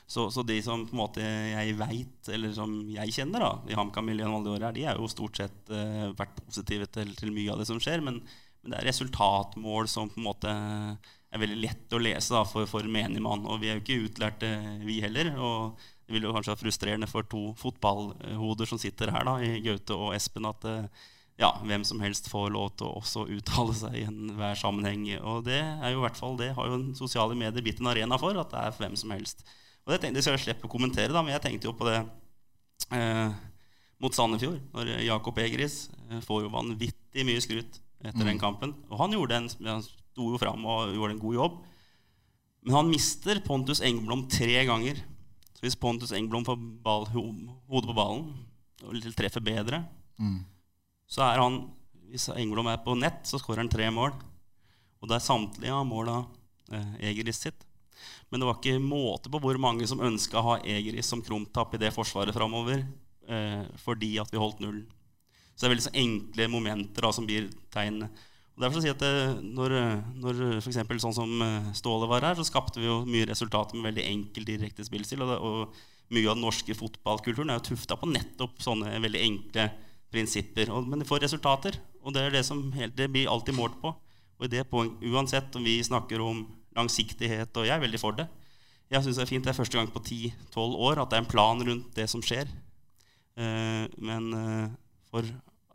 Så, så de som på en måte jeg veit, eller som jeg kjenner da, i HamKam-miljøet alle de er jo stort sett uh, vært positive til, til, mye av det som skjer. Men, men, det er resultatmål som på en måte er veldig lett å lese da, for, for menigmann. Og vi er jo ikke utlærte, vi heller. og det vil jo kanskje være frustrerende for to fotballhoder som sitter her, da, i Gaute og Espen, at uh, ja, hvem som helst får lov til å også uttale seg i enhver sammenheng. Og det er jo i hvert fall det har jo sosiale medier blitt en arena for, at det er for hvem som helst. Og det, tenkte, jeg skal jeg slippe å kommentere, da, men jeg tenkte jo på det eh, mot Sandefjord. Når Jakob Egris eh, får jo vanvittig mye skryt etter mm. den kampen. Og han, gjorde en, han sto jo fram og gjorde en god jobb. Men han mister Pontus Engblom tre ganger. Hvis Pontus Engblom får ball, hodet på ballen og treffer bedre, mm så er han Hvis Engblom er på nett, så skårer han tre mål. Og det er samtlige av måla eh, Egeris sitt. Men det var ikke måte på hvor mange som ønska å ha Egeris som krumtapp i det forsvaret framover eh, fordi at vi holdt null. Så det er veldig så enkle momenter da, som blir tegn. Derfor jeg at det, eh, Når, når for sånn som eh, Ståle var her, så skapte vi jo mye resultater med veldig enkel direkte spillstil. Og, og, mye av den norske fotballkulturen er jo tufta på nettopp sånne veldig enkle prinsipper. Og, men de får resultater, og det er det som helt, det blir alltid målt på. Og det poeng, Uansett om vi snakker om langsiktighet, og jeg er veldig for det. Jeg synes Det er fint, det er første gang på 10-12 år at det er en plan rundt det som skjer. Uh, men for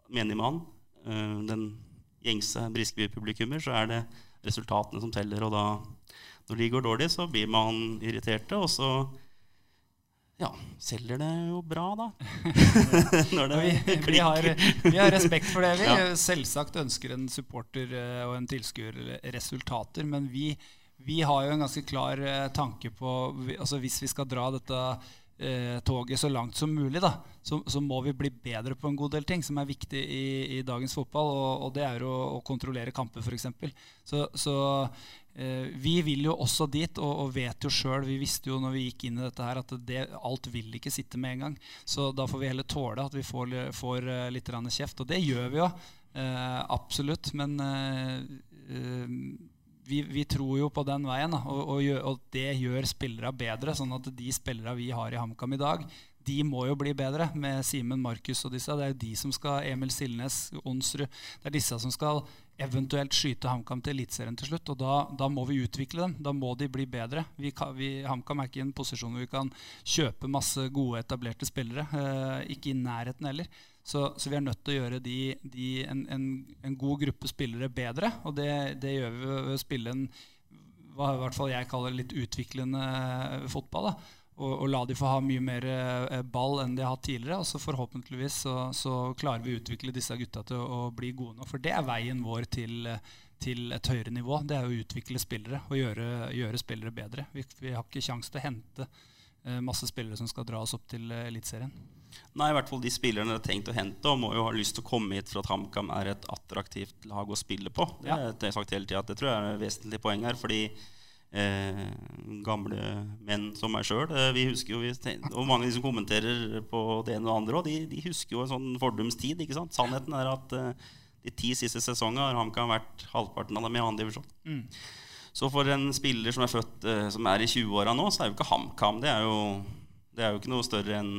menigmannen, uh, den gjengse Briskeby-publikummer, så er det resultatene som teller. Og da, når de går dårlig, så blir man irriterte, og så ja, selger det jo bra, da. Når det vi, vi, har, vi, har, respekt for det. Vi ja. selvsagt ønsker en supporter eh, og en tilskuer resultater. Men vi, vi, har jo en ganske klar eh, tanke på altså Hvis vi skal dra dette eh, toget så langt som mulig, da, så, så, må vi bli bedre på en god del ting som er viktig i, i dagens fotball. Og, og, det er å, å kontrollere kamper, f.eks. Så, så Eh, vi vil jo også dit, og, og vet jo sjøl Vi visste jo når vi gikk inn i dette her at det, alt vil ikke sitte med en gang. Så da får vi heller tåle at vi får, får uh, litt kjeft. Og det gjør vi jo. Eh, absolutt. Men uh, vi, vi, tror jo på den veien, og, og, og, det gjør spillere bedre. Sånn at de spillere vi har i HamKam i dag, de må jo bli bedre, med Simen, Markus og disse. Det er jo de som skal Emil Silnes, Onsrud Det er disse som skal eventuelt skyte HamKam til Eliteserien til slutt. Og da, da, må vi utvikle dem. Da må de bli bedre. Vi vi, HamKam er ikke i en posisjon hvor vi kan kjøpe masse gode, etablerte spillere. Eh, ikke i nærheten heller. Så, så, vi er nødt til å gjøre de, de, en, en, en, god gruppe spillere bedre. Og det, det gjør vi ved å spille en hva i hvert fall jeg kaller litt utviklende fotball. da og, og, la de få ha mye mer eh, ball enn de har hatt tidligere. Og så forhåpentligvis så, så, klarer vi å utvikle disse gutta til å, å bli gode nå. For det er veien vår til, til, et høyere nivå. Det er å utvikle spillere og gjøre, gjøre spillere bedre. Vi, vi, har ikke kjangs til å hente eh, masse spillere som skal dra oss opp til eh, Eliteserien. Nei, i hvert fall de spillerne det er tenkt å hente, og må jo ha lyst til å komme hit for at HamKam er et attraktivt lag å spille på. Det, ja. det, sagt hele tiden, det tror jeg er et vesentlig poeng her. fordi eh, gamle menn som meg sjøl. Eh, vi husker jo, og mange som kommenterer på det ene og det andre, og de, de husker jo en sånn fordumstid. ikke sant? Sannheten er at eh, de ti siste sesongene har HamKam vært halvparten av dem i annen divisjon. Mm. Så for en spiller som er født eh, som er i 20-åra nå, så er jo ikke HamKam det, det, er jo ikke noe større enn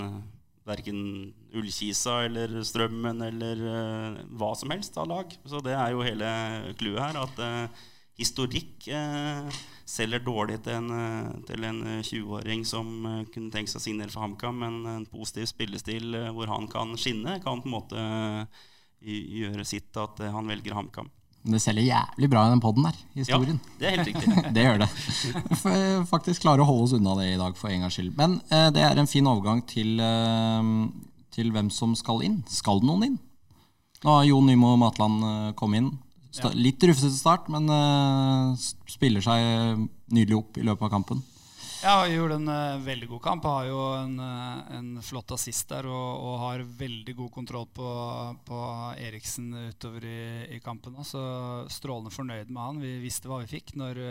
verken Ullkisa eller Strømmen eller uh, hva som helst av lag. Så det er jo hele clouet her. At uh, historikk selger dårlig til en, eh, en 20-åring eh, som eh, kunne tenke seg å signere for HamKam, men en positiv spillestil hvor han kan skinne, kan på en måte gjøre sitt at han velger HamKam. Det selger jævlig bra i den poden der, historien. Ja, det er helt riktig. det gjør det. Faktisk klarer å holde oss unna det i dag for en gangs skyld. Men eh, det er en fin overgang til, eh, til, hvem som skal inn. Skal noen inn? Nå har Jon Nymo Matland eh, kommet inn. Ja. Litt rufsete start, men uh, spiller seg nydelig opp i løpet av kampen. Ja, han gjorde en uh, veldig god kamp. Har jo en, uh, en flott assist der og, og, har veldig god kontroll på, på Eriksen utover i, i kampen. Så strålende fornøyd med han. Vi visste hva vi fikk når,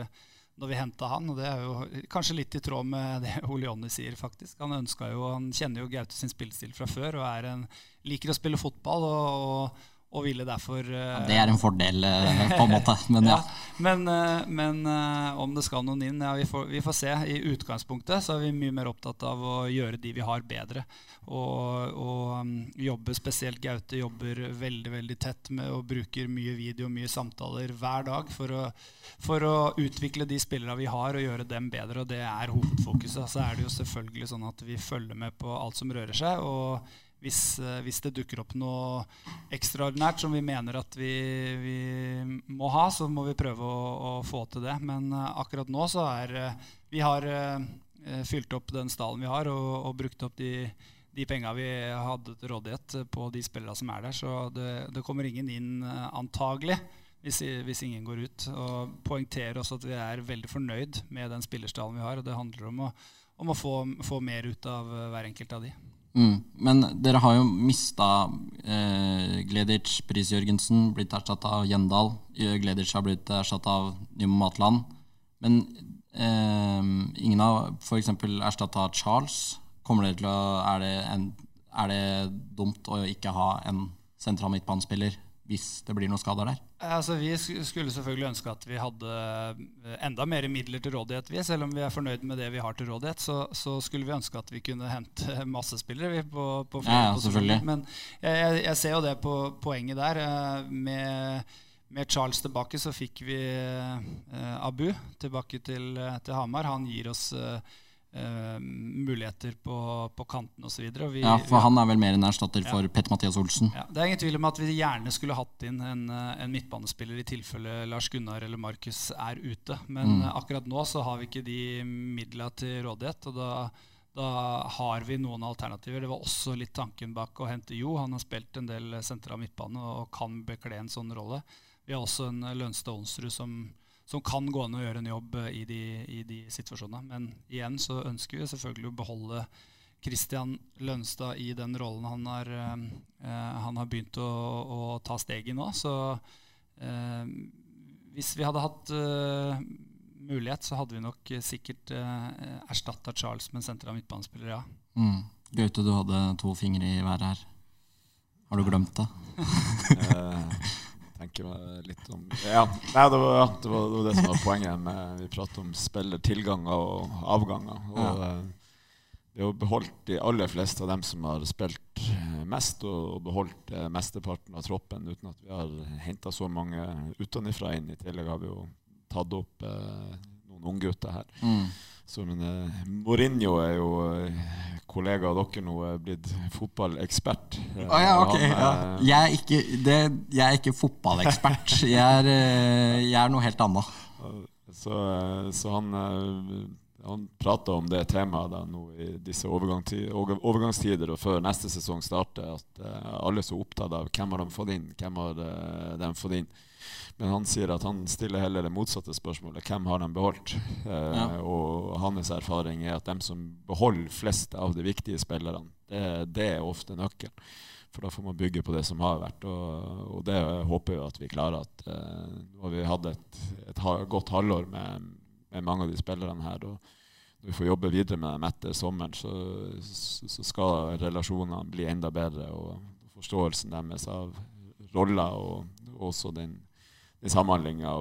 når vi henta han. Og det er jo kanskje litt i tråd med det Ole Jonny sier, faktisk. Han, jo, han kjenner jo Gaute sin spillestil fra før og en, liker å spille fotball. og, og og ville derfor ja, Det er en fordel, eh, på en måte. Men, ja. ja men, eh, men, eh, om det skal noen inn, ja, vi får, vi får, se. I utgangspunktet så er vi mye mer opptatt av å gjøre de vi har, bedre. Og, og um, jobbe spesielt Gaute jobber veldig veldig tett med og bruker mye video og mye samtaler hver dag for å, for å utvikle de spillerne vi har, og gjøre dem bedre. Og det er hovedfokuset. Så er det jo selvfølgelig sånn at vi følger med på alt som rører seg. og hvis, eh, hvis, det dukker opp noe ekstraordinært som vi mener at vi, vi må ha, så må vi prøve å, å, få til det. Men uh, akkurat nå så er uh, Vi har fylt opp den stallen vi har, og, og brukt opp de, de penga vi hadde til rådighet på de spillerne som er der. Så det, det kommer ingen inn antagelig. Hvis, hvis, ingen går ut. Og poengterer også at vi er veldig fornøyd med den spillerstallen vi har. Og det handler om å, om å få, få mer ut av hver enkelt av de. Mm. Men dere har jo mista eh, Gleditsch, Pris Jørgensen, blitt erstatta av Gjendal. Gleditsch har blitt erstatta av Nymo Matland. Men eh, ingen har f.eks. erstatta Charles. Kommer dere til å, er det, en, er det dumt å ikke ha en sentral midtbanespiller hvis det blir noen skader der? Altså, vi skulle selvfølgelig ønske at vi hadde eh, enda mer midler til rådighet. Vi. Selv om vi er fornøyd med det vi har til rådighet, så, så skulle vi ønske at vi kunne hente masse spillere på, på ja, selvfølgelig. Men jeg, jeg, ser jo det på poenget der. Eh, med, med Charles tilbake så fikk vi eh, Abu tilbake til, til Hamar. Han gir oss uh, Uh, muligheter på, på kanten osv. Ja, for han er vel mer en erstatter ja. for Petter-Mathias Olsen? Ja, det er ingen tvil om at vi gjerne skulle hatt inn en, eh, en midtbanespiller i tilfelle Lars Gunnar eller Markus er ute. Men mm. akkurat nå så har vi ikke de midla til rådighet. og da, da har vi noen alternativer. Det var også litt tanken bak å hente Jo. Han har spilt en del sentral midtbane og kan bekle en sånn rolle. Vi har også en Lønstad Onsrud som som kan gå an å gjøre en jobb eh, i de, i de, situasjonene. Men igjen så ønsker vi selvfølgelig å beholde Christian Lønstad i den rollen han har, eh, han har begynt å, å, ta steg i nå. Så eh, hvis vi hadde hatt eh, mulighet, så hadde vi nok sikkert eh, erstatta Charles med en sentral midtbanespiller, ja. Mm. Gaute, du hadde to fingre i været her. Har du glemt det? Eh, tenke meg litt om Ja, Nei, det, var, ja, det, var, det, var, det som var poenget. Med, vi prater om spillertilganger og avganger. Og ja. Eh, vi har beholdt de aller fleste av dem som har spilt eh, mest, og beholdt mesteparten av troppen uten at vi har henta så mange utenfra inn. I tillegg har vi jo tatt opp eh, noen unggutter her. Mm. Så, men uh, Mourinho er jo uh, kollega av dere nå, er blitt fotballekspert. Uh, ah, ja, ok. Han, ja. Jeg, er ikke, det, jeg, er ikke, fotballekspert. jeg, er, jeg, er, noe helt annet. Så, så han, han prata om det temaet da, nå i disse overgangstider og før neste sesong starter, at alle er så opptatt av hvem har de fått inn, hvem har de fått inn. Men han sier at han stiller heller det motsatte spørsmålet. Hvem har de beholdt? Eh, ja. Og hans erfaring er at de som beholder flest av de viktige spillerne, det, det er ofte nøkkelen. For da får man bygge på det som har vært. Og, og det håper jeg at vi klarer. at eh, Nå har vi hatt et, et, godt halvår med, med, mange av de spillerne her. og vi får jobbe videre med dem etter sommeren, så, så skal relasjonene bli enda bedre. Og forståelsen deres av roller og også den den samhandlinga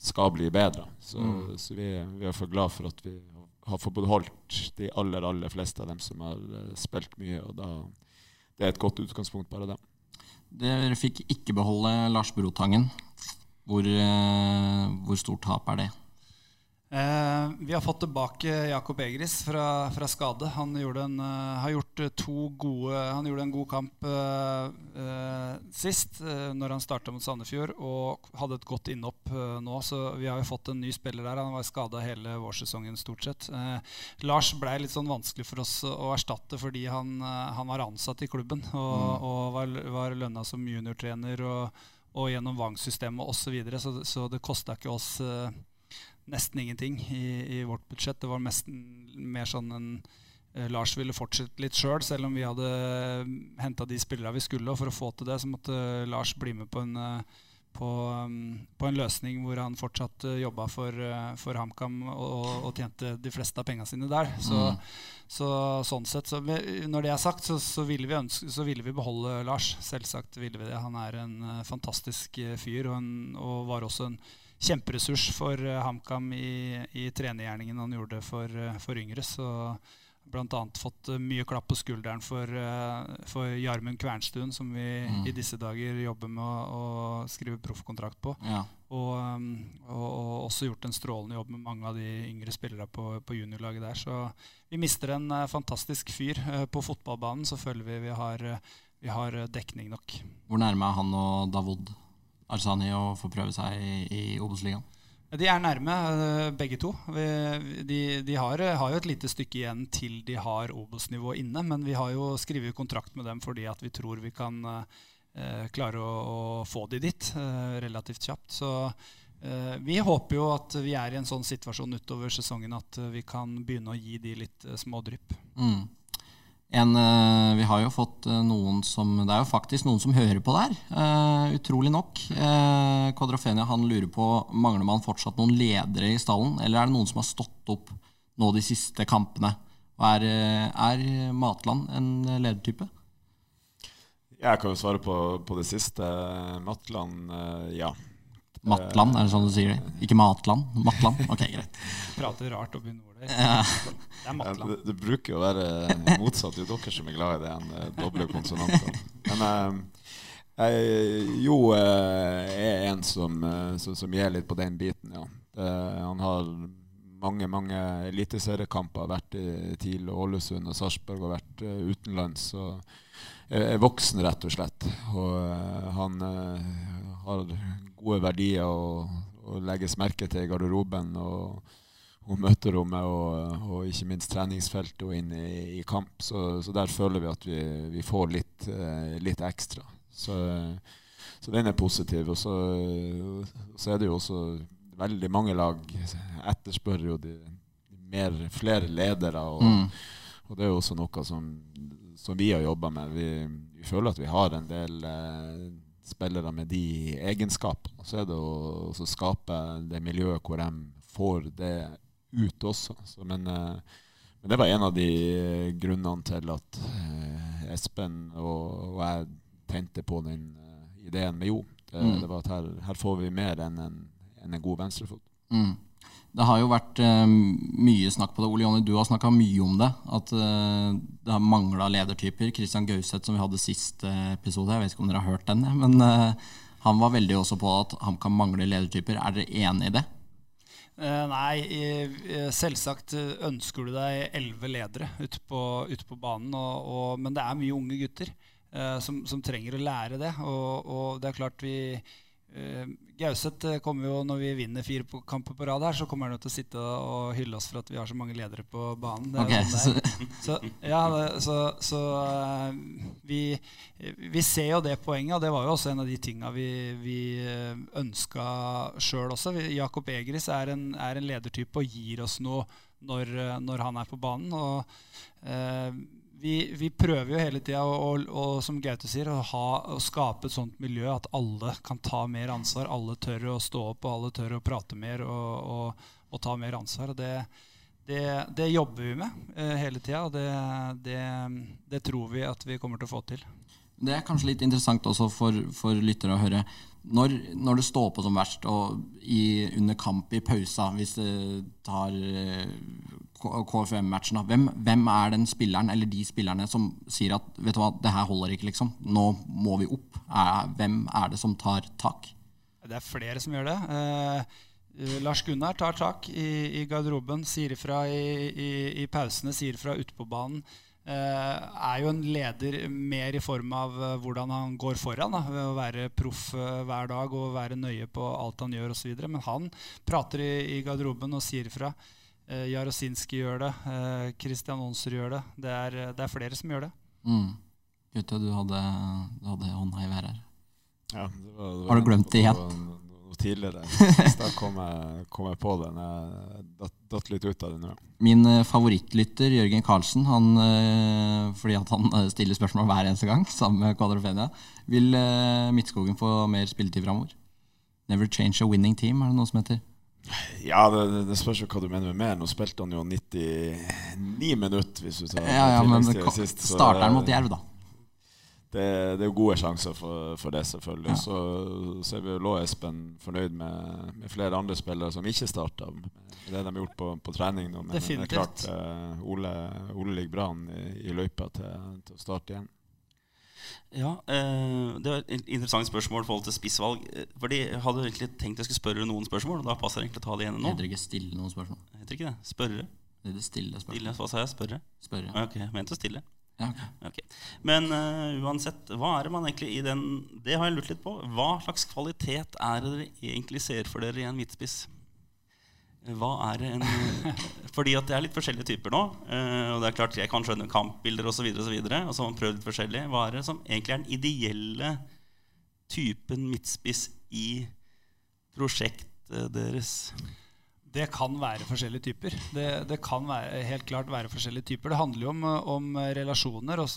skal bli bedre. Så, mm. så vi, vi, er for glad for at vi har fått beholdt de aller aller fleste av dem som har uh, spilt mye. og da, Det er et godt utgangspunkt, bare det. Dere fikk ikke beholde Lars Brotangen. Hvor, uh, hvor stort tap er det? Eh, vi har fått tilbake Jakob Egris fra, fra skade. Han gjorde, en, uh, har gjort to gode, han gjorde en god kamp uh, uh, sist, når han starta mot Sandefjord, og hadde et godt innhopp nå. Så vi har jo fått en ny spiller der. Han var skada hele vårsesongen stort sett. Lars ble litt sånn vanskelig for oss å erstatte fordi han, han var ansatt i klubben og, mm. og var, var lønna som juniortrener og, og gjennom Vang-systemet osv. Så, videre, så Så det kosta ikke oss nesten ingenting i, i, vårt budsjett. Det var nesten mer sånn en uh, Lars ville fortsette litt sjøl, selv, selv om vi hadde uh, henta de spillerne vi skulle. Og for å få til det, så måtte uh, Lars bli med på en, på, um, på en løsning hvor han fortsatt jobba for, for HamKam og, og, tjente de fleste av pengene sine der. Så, mm. så sånn sett, så Når det er sagt, så, så, ville ønske, så, ville vi beholde Lars. Selvsagt ville vi det. Han er en fantastisk fyr og, en, og var også en kjemperessurs for uh, HamKam i, i trenergjerningen han gjorde for, uh, for yngre. Så bl.a. fått uh, mye klapp på skulderen for, for Jarmund Kvernstuen, som vi mm. i disse dager jobber med å, å skrive proffkontrakt på. Ja. Og, um, og, og, også gjort en strålende jobb med mange av de yngre spillerne på, på juniorlaget der. Så vi mister en fantastisk fyr. på fotballbanen så føler vi vi har, vi har dekning nok. Hvor nærme er han og Davod? Arzani å få prøve seg i, i Obos-ligaen? De er nærme, eh, begge to. De, de har, har, jo et lite stykke igjen til de har Obos-nivå inne. Men vi har jo skrevet kontrakt med dem fordi at vi tror vi kan eh, klare å, å, få de dit eh, relativt kjapt. Så eh, vi håper jo at vi er i en sånn situasjon utover sesongen at vi kan begynne å gi de litt eh, smådrypp. Mm. En, uh, vi har jo fått uh, noen som Det er jo faktisk noen som hører på der. Uh, utrolig nok. Uh, Kodrofenia han lurer på mangler man fortsatt noen ledere i stallen, eller er det noen som har stått opp nå de siste kampene? Er, er Matland en ledertype? Jeg kan jo svare på, på det siste. Matland, ja. Matland, er det sånn du sier det? Ikke Matland? Matland? Ok, greit. Prater rart oppi nord der. Ja. Det er Matland. Ja, det, det, bruker jo å være motsatt. Det er dere som er glad i det enn eh, doble konsonanter. Men eh, jeg jo eh, er en som, som, som, gir litt på den biten, ja. Det, han har mange mange eliteseriekamper, vært i TIL og Ålesund og Sarpsborg og vært utenlands. og er voksen, rett og slett. Og han har gode verdier og, og legges merke til i garderoben og, og møterommet og, og, ikke minst treningsfeltet og inn i, i kamp. Så, så, der føler vi at vi, vi får litt, eh, litt ekstra. Så, så, den er positiv. Og så, så, er det jo også veldig mange lag etterspør jo de, de mer, flere ledere. Og, mm. og, det er jo også noe som, som vi har jobba med. Vi, vi, føler at vi har en del eh, spillere med de egenskapene. Så er det å, skape det miljøet hvor de får det ut også. Så, men, eh, men, det var en av de grunnene til at eh, Espen og, og jeg tente på den eh, ideen med Jo. Det, det var at her, her får vi mer enn en, enn en god venstrefot. Mm. Det har jo vært eh, mye snakk på det. Ole Jonny, du har snakka mye om det. At eh, det har mangla ledertyper. Christian Gauseth, som vi hadde siste episode, jeg vet ikke om dere har hørt den, men eh, han var veldig også på at han kan mangle ledertyper. Er dere enig i det? Eh, nei, eh, selvsagt ønsker du deg elleve ledere ute på, ute på banen. Og, og, men det er mye unge gutter eh, som, som, trenger å lære det. Og, og det er klart vi Uh, Gauseth kommer jo, når vi vinner fire på kamper på rad her, så kommer han til å sitte og hylle oss for at vi har så mange ledere på banen. Okay, sånn så, ja, det, så, så uh, vi, vi, ser jo det poenget, og det var jo også en av de tinga vi, vi ønska sjøl også. Jakob Egris er en, er en, ledertype og gir oss noe når, når han er på banen. og uh, vi, vi, prøver jo hele tida, som Gaute sier, å, ha, å, skape et sånt miljø at alle kan ta mer ansvar. Alle tør å stå opp, og alle tør å prate mer og, og, og ta mer ansvar. det, det, det jobber vi med eh, hele tida, og det, det, tror vi at vi kommer til å få til. Det er kanskje litt interessant også for, for lyttere å høre. Når, når, det står på som verst, og i, under kamp i pausa, hvis det tar eh, KFM-matchen, hvem, hvem, er den spilleren eller de spillerne som sier at vet du hva, det her holder ikke, liksom. Nå må vi opp. Hvem er det som tar tak? Det er flere som gjør det. Eh, Lars Gunnar tar tak i, i garderoben, sier ifra i, i, i pausene, sier ifra ute på banen. Eh, er jo en leder mer i form av eh, hvordan han går foran. Da, ved å være proff eh, hver dag og være nøye på alt han gjør osv. Men han prater i, i garderoben og sier ifra. Uh, Jarosinski gjør det. Uh, Christian Onser gjør det. Det er, det er, flere som gjør det. Mm. Gutte, du hadde, du hadde hånda i været her. Ja, det var, det var, Har du glemt det igjen? Noe tidligere. da kom jeg, kom jeg, på det. Jeg datt, datt litt ut av det nå. Min favorittlytter Jørgen Karlsen, han, fordi at han stiller spørsmål hver eneste gang, sammen med Kvadrofenia, vil Midtskogen få mer spilletid framover? Never change a winning team, er det noe som heter? Ja, det, det spørs jo hva du mener med mer. Nå spilte han jo 99 minutter, hvis du tar ja, ja, men sist. Starter han mot Jerv, da? Det, det, er jo gode sjanser for, for det, selvfølgelig. Ja. Så, så er vi jo Espen fornøyd med, med, flere andre spillere som ikke starta. Det de har gjort på, på trening nå. Men Definitivt. det er klart, uh, Ole, Ole ligger bra an i, i løypa til, til å starte igjen. Ja, eh, Det var et interessant spørsmål i forhold til spissvalg. Eh, fordi Jeg hadde egentlig tenkt jeg skulle spørre noen spørsmål. Og da passer det egentlig å ta det ene nå. Heter det ikke stille noen spørsmål? Heter ikke det? Spørre? Det er det stille spørsmål. Stille, hva sa jeg? Spørre? Spørre. Ok, jeg mente stille. Ja, okay. okay. Men uh, uansett, hva er det man egentlig i den Det har jeg lurt litt på. Hva slags kvalitet er det dere egentlig ser for dere i en midtspiss? Hva er en Fordi at det er litt forskjellige typer nå. Uh, og det er klart Jeg kan skjønne kampbilder osv. Og, så videre, og så har man prøvd litt forskjellig. Hva er det som egentlig er den ideelle typen midtspiss i prosjektet deres? Det kan være forskjellige typer. Det, det, kan være, helt klart være forskjellige typer. Det handler jo om, om relasjoner og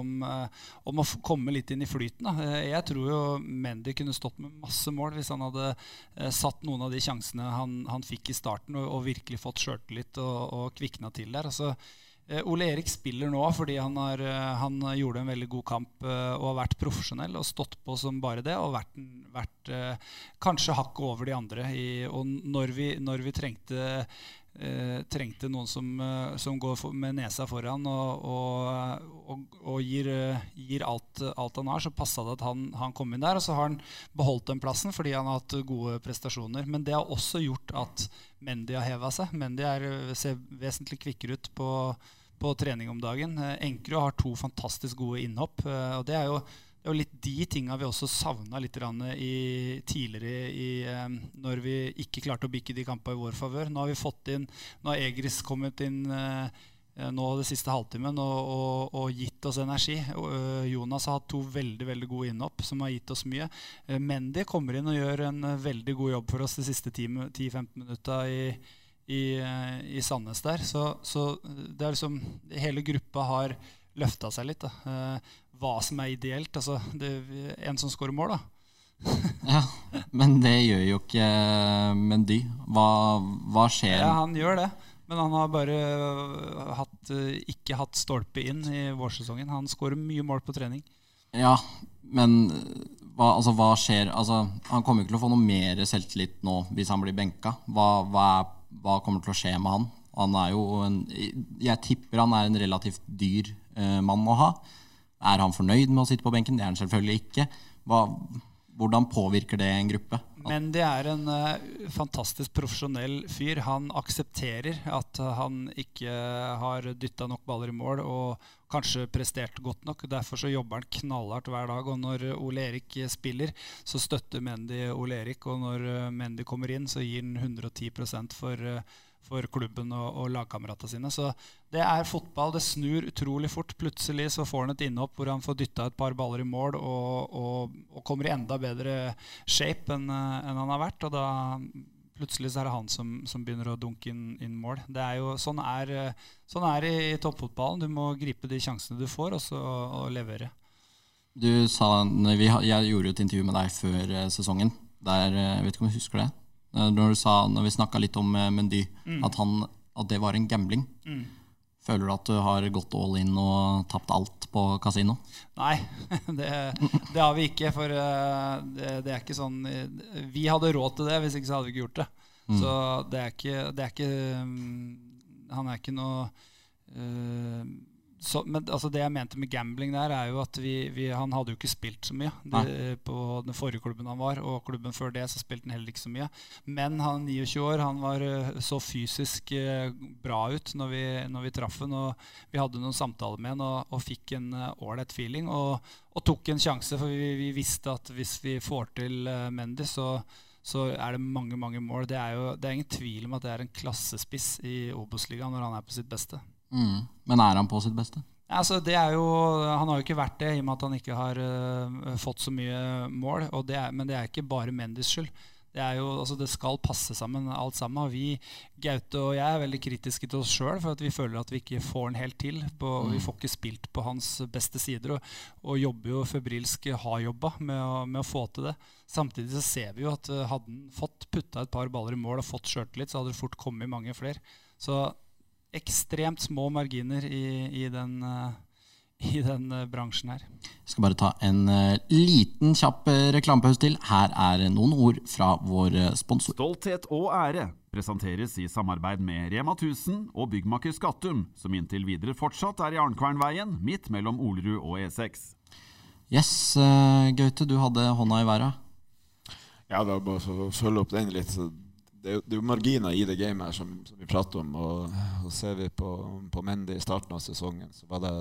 om, om, å komme litt inn i flyten. Da. Jeg tror jo Mendy kunne stått med masse mål hvis han hadde eh, satt noen av de sjansene han, han fikk i starten, og, og virkelig fått sjøltillit og, og kvikna til der. Altså, Eh, Ole Erik spiller nå fordi han, har, eh, han, gjorde en veldig god kamp eh, og har vært profesjonell og stått på som bare det. Og vært, vært kanskje hakket over de andre. I, og når vi, når vi trengte, eh, trengte noen som, som, går med nesa foran og, og, og, og gir, gir alt, alt, han har, så passa det at han, han, kom inn der. Og så har han beholdt den plassen fordi han har hatt gode prestasjoner. Men det har også gjort at Mendy har heva seg. Mendy er, ser vesentlig kvikkere ut på på trening om dagen. Eh, Enkerud har to fantastisk gode innhopp. Eh, og det er jo, det er jo litt de tinga vi også savna litt i, tidligere i, eh, når vi ikke klarte å bikke de kampene i vår favør. Nå har vi fått inn, nå har Egris kommet inn nå det siste halvtimen og, og, og, gitt oss energi. Jonas har hatt to veldig veldig gode innhopp som har gitt oss mye. Mendy kommer inn og gjør en veldig god jobb for oss de siste 10-15 minutta i, i, eh, i Sandnes der. Så, så, det er liksom Hele gruppa har løfta seg litt. Da. Eh, hva som er ideelt. Altså, det, en som scorer mål, da. ja, men det gjør jo ikke eh, Mendy. Hva, hva skjer? Ja, han gjør det. Men han har bare hatt, ikke hatt stolpe inn i vårsesongen. Han skårer mye mål på trening. Ja, men hva, altså, hva skjer altså, Han kommer jo ikke til å få noe mer selvtillit nå hvis han blir benka. Hva, hva, er, hva kommer til å skje med han? Han er jo en, Jeg tipper han er en relativt dyr eh, mann å ha. Er han fornøyd med å sitte på benken? Det er han selvfølgelig ikke. Hva, hvordan påvirker det en gruppe? Men det er en uh, fantastisk profesjonell fyr. Han aksepterer at han ikke har dytta nok baller i mål og kanskje prestert godt nok. Derfor så jobber han knallhardt hver dag. Og når Ole Erik spiller, så støtter Mendy Ole Erik. Og når uh, Mendy kommer inn, så gir han 110 for for klubben og, og lagkameratene sine. Så det er fotball. Det snur utrolig fort. Plutselig så får han et innhopp hvor han får dytta et par baller i mål og, og, og kommer i enda bedre shape enn en han har vært. Og da plutselig så er det han som, som begynner å dunke inn, inn, mål. Det er jo, sånn er, sånn det i, i toppfotballen. Du må gripe de sjansene du får, og så og levere. Du sa, vi, Jeg gjorde et intervju med deg før eh, sesongen. Der, eh, jeg vet ikke om du husker det? Eh, når, du sa, når vi snakka litt om Mendy, mm. at, han, at, det var en gambling. Mm. Føler du at du har gått all in og tapt alt på kasino? Nei, det, det, har vi ikke. For det, det, er ikke sånn Vi hadde råd til det, hvis ikke så hadde vi ikke gjort det. Mm. Så det er ikke, det er ikke mm, Han er ikke noe uh, så, men altså det jeg mente med gambling der, er jo at vi, vi, han hadde jo ikke spilt så mye de, på den forrige klubben han var. Og klubben før det så spilte han heller ikke så mye. Men han 29 år, han var eh, så fysisk eh, bra ut når vi, når vi traff. Og vi hadde noen samtaler med han og, og fikk en eh, ålreit feeling. Og, og, tok en sjanse, for vi, vi, visste at hvis vi får til Mendy, så så er det mange mange mål. Det er jo det er ingen tvil om at det er en klassespiss i Obos-ligaen når han er på sitt beste. Mm. Men er han på sitt beste? Altså, det er jo, han har jo ikke vært det, i og med at han ikke har uh, fått så mye mål. Det er, men det er ikke bare Mendys skyld. Det, er jo, altså, det skal passe sammen, alt sammen. Vi, Gaute og jeg er veldig kritiske til oss sjøl, for at vi føler at vi ikke får den helt til. På, mm. Vi får ikke spilt på hans beste sider, og, og jobber jo febrilsk, har jobba med, med, å få til det. Samtidig så ser vi jo at uh, hadde han fått putta et par baller i mål og fått sjøltillit, så hadde det fort kommet mange flere. Så ekstremt små marginer i, i den, uh, i den uh, bransjen her. Jeg skal bare ta en uh, liten kjapp reklamepause til. Her er noen ord fra vår sponsor. Stolthet og ære presenteres i samarbeid med Rema 1000 og byggmaker Skattum, som inntil videre fortsatt er i Arnkvernveien, midt mellom Olerud og E6. Yes, Gaute, du hadde hånda i været. Ja, da bare for å følge opp den litt. Det, er jo marginer i det gamet her som, som vi prater om. Og, og ser vi på, på Mendy i starten av sesongen, så var det,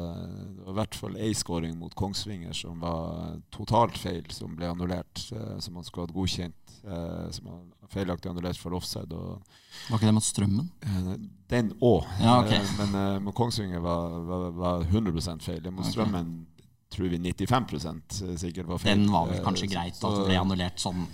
det var i hvert fall ei skåring mot Kongsvinger som var totalt feil, som ble annullert. Eh, som man skulle hatt godkjent. Eh, som var feilaktig annullert for offside. Var ikke det mot Strømmen? Eh, den òg. Ja, okay. men mot Kongsvinger var, var, var 100% feil. Mot okay. Strømmen tror vi 95 eh, sikkert var feil. Den var vel kanskje greit at det ble annullert sånn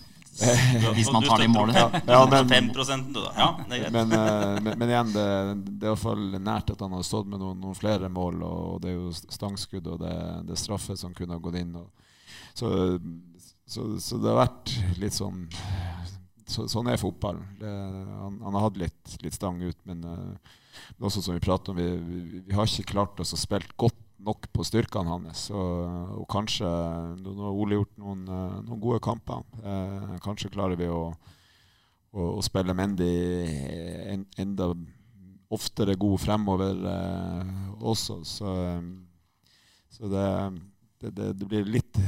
Hvis man tar det i målet. Ja, ja, men, 5 du, da. Ja, det er greit. Men, uh, men, men, igjen, det, det er iallfall nært at han har stått med noen, noen, flere mål. Og det er jo stangskudd og det, det er straffe som kunne ha gått inn. Og, så, så, så, det har vært litt sånn så, Sånn er fotballen. Han, han, har hatt litt, litt stang ut, men men også som vi prater om, vi, vi, vi har ikke klart oss å spille godt nok på styrkene hans. Og, og kanskje Nå har Ole gjort noen, eh, noen gode kamper. Eh, kanskje klarer vi å, å, å spille Mendy en, enda oftere god fremover eh, også. Så, så det, det, det, blir litt,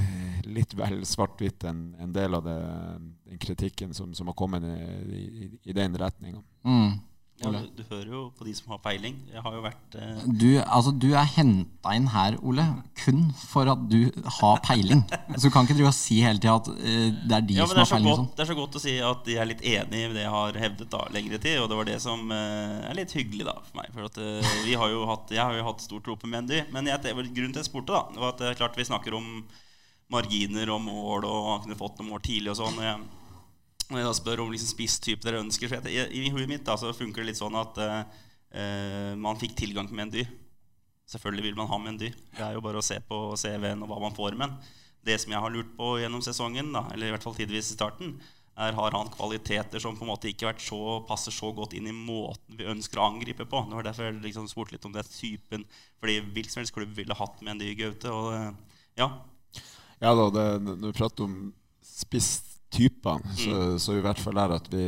litt vel svart-hvitt en, en, del av det, den kritikken som, som har kommet i, i, i den retninga. Mm. Ja, du, du, hører jo på de som har peiling. Jeg har jo vært eh... du, altså, du, er henta inn her, Ole, kun for at du har peiling. Så du kan ikke drive og si hele tida at eh, det er de ja, som har peiling. Godt, sånn. Det er så godt å si at de er litt enig i det jeg har hevdet da, lengre tid. Og det var det som eh, er litt hyggelig da for meg. For at, eh, vi har jo hatt, jeg har jo hatt stor tro på Mendy. Men jeg, grunnen til jeg spurte, da, var at eh, klart vi snakker om marginer og mål, og han kunne fått noen mål tidlig og sånn. Når jeg da spør om liksom spisstype dere ønsker så I, i huet mitt da, så funker det litt sånn at uh, man fikk tilgang med en dy. Selvfølgelig vil man ha med en dy. Det er jo bare å se på CV-en og hva man får. med den. det som jeg har lurt på gjennom sesongen, da, eller i hvert fall tidvis i starten, er har han kvaliteter som på en måte ikke så, passer så godt inn i måten vi ønsker å angripe på. Det var derfor jeg liksom spurte litt om den typen Fordi hvilken som helst klubb ville hatt med en ny Gaute. Og, ja, Ja da, det, når du prater om spisstypene, så, så er i hvert fall er at vi,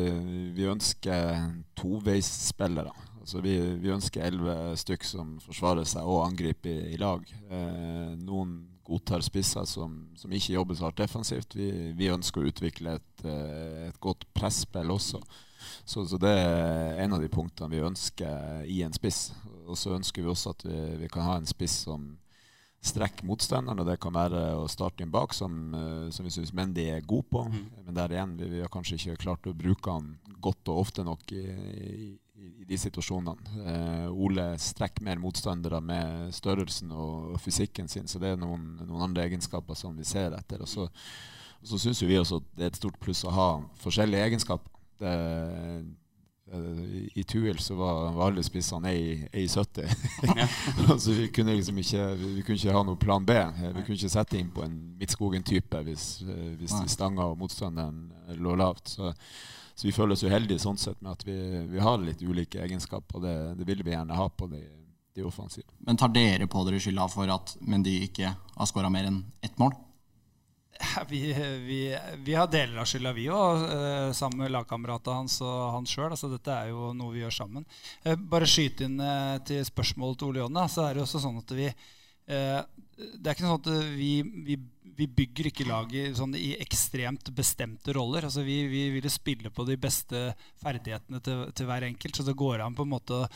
vi ønsker toveisspillere. Altså vi, vi ønsker elleve stykk som forsvarer seg og angriper i, i lag. Eh, noen godtar spisser som, som, ikke jobber så hardt defensivt. Vi, vi ønsker å utvikle et, eh, et godt presspill også. Så, så, det er en av de punktene vi ønsker i en spiss. Og så ønsker vi også at vi, vi kan ha en spiss som strekke motstanderen, og det kan være å starte inn bak, som, eh, som vi syns Mendy er god på. Mm. Men der igjen, vi, vi, har kanskje ikke klart å bruke han godt og ofte nok i, i, i de situasjonene. Eh, Ole strekker mer motstandere med størrelsen og, og, fysikken sin, så det er noen, noen andre egenskaper som vi ser etter. Og så, og så syns vi også at det er et stort pluss å ha forskjellige egenskaper. Det, i Tuil så var, var alle spissene 1,70. så vi kunne liksom ikke vi kunne ikke ha noen plan B. Vi kunne ikke sette inn på en Midtskogen-type hvis, hvis stanga og motstanderen lå lavt. Så, så, vi føler oss uheldige sånn sett med at vi, vi har litt ulike egenskaper. og Det, det vil vi gjerne ha på de, de offensive. Men tar dere på dere skylda for at Mendy ikke har skåra mer enn ett mål? Vi, vi, vi, har deler av skylda, vi òg, eh, sammen med lagkameratene hans og han sjøl. Altså, dette er jo noe vi gjør sammen. Eh, bare skyte inn eh, til spørsmålet til Ole Jonny. Så er det også sånn at vi Det er ikke sånn at vi, vi vi bygger ikke laget sånn, i ekstremt bestemte roller. Altså, vi, vi vil spille på de beste ferdighetene til, til, hver enkelt. Så det går an på en måte uh,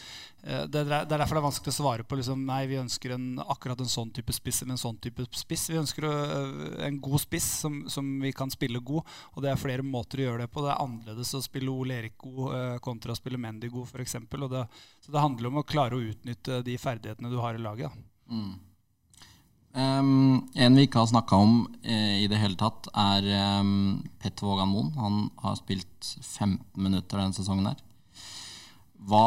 det, er, det, er derfor det er vanskelig å svare på liksom, Nei, vi ønsker en, akkurat en sånn type spiss eller en sånn type spiss. Vi ønsker uh, en god spiss som, som, vi kan spille god. Og det er flere måter å gjøre det på. Det er annerledes å spille Ole Erik god uh, kontra å spille Mendy god, f.eks. Så det handler om å klare å utnytte de ferdighetene du har i laget. Mm. Um, en vi ikke har snakka om eh, i det hele tatt, er um, Petter Vågan Moen. Han har spilt 15 minutter denne sesongen her. Hva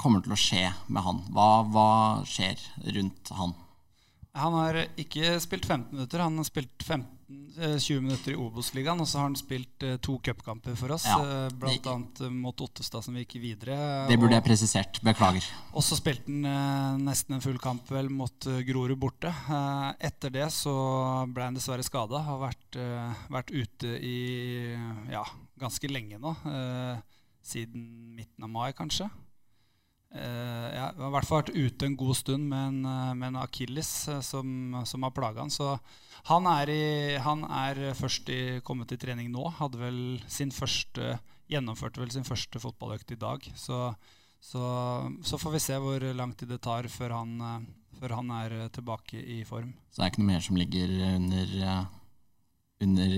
kommer til å skje med han? Hva, hva skjer rundt han? Han har ikke spilt 15 minutter. Han har spilt 15 20 eh, minutter i Obos-ligaen, og så har han spilt uh, to cupkamper for oss. Ja. Uh, blant annet uh, mot Ottestad, som vi gikk videre. Det burde og, jeg presisert. Beklager. Og så spilte han nesten en full kamp vel mot Grorud borte. etter det så ble han dessverre skada. Har vært, vært, ute i ja, ganske lenge nå. siden midten av mai, kanskje. Ja, har i hvert fall vært ute en god stund med en, med en akilles som, som, har plaga han. Så han er, i, han er først i, kommet i trening nå. Hadde vel sin første Gjennomførte vel sin første fotballøkt i dag. Så, så, så, får vi se hvor lang tid det tar før han, før han, er tilbake i form. Så det er ikke noe mer som ligger under, under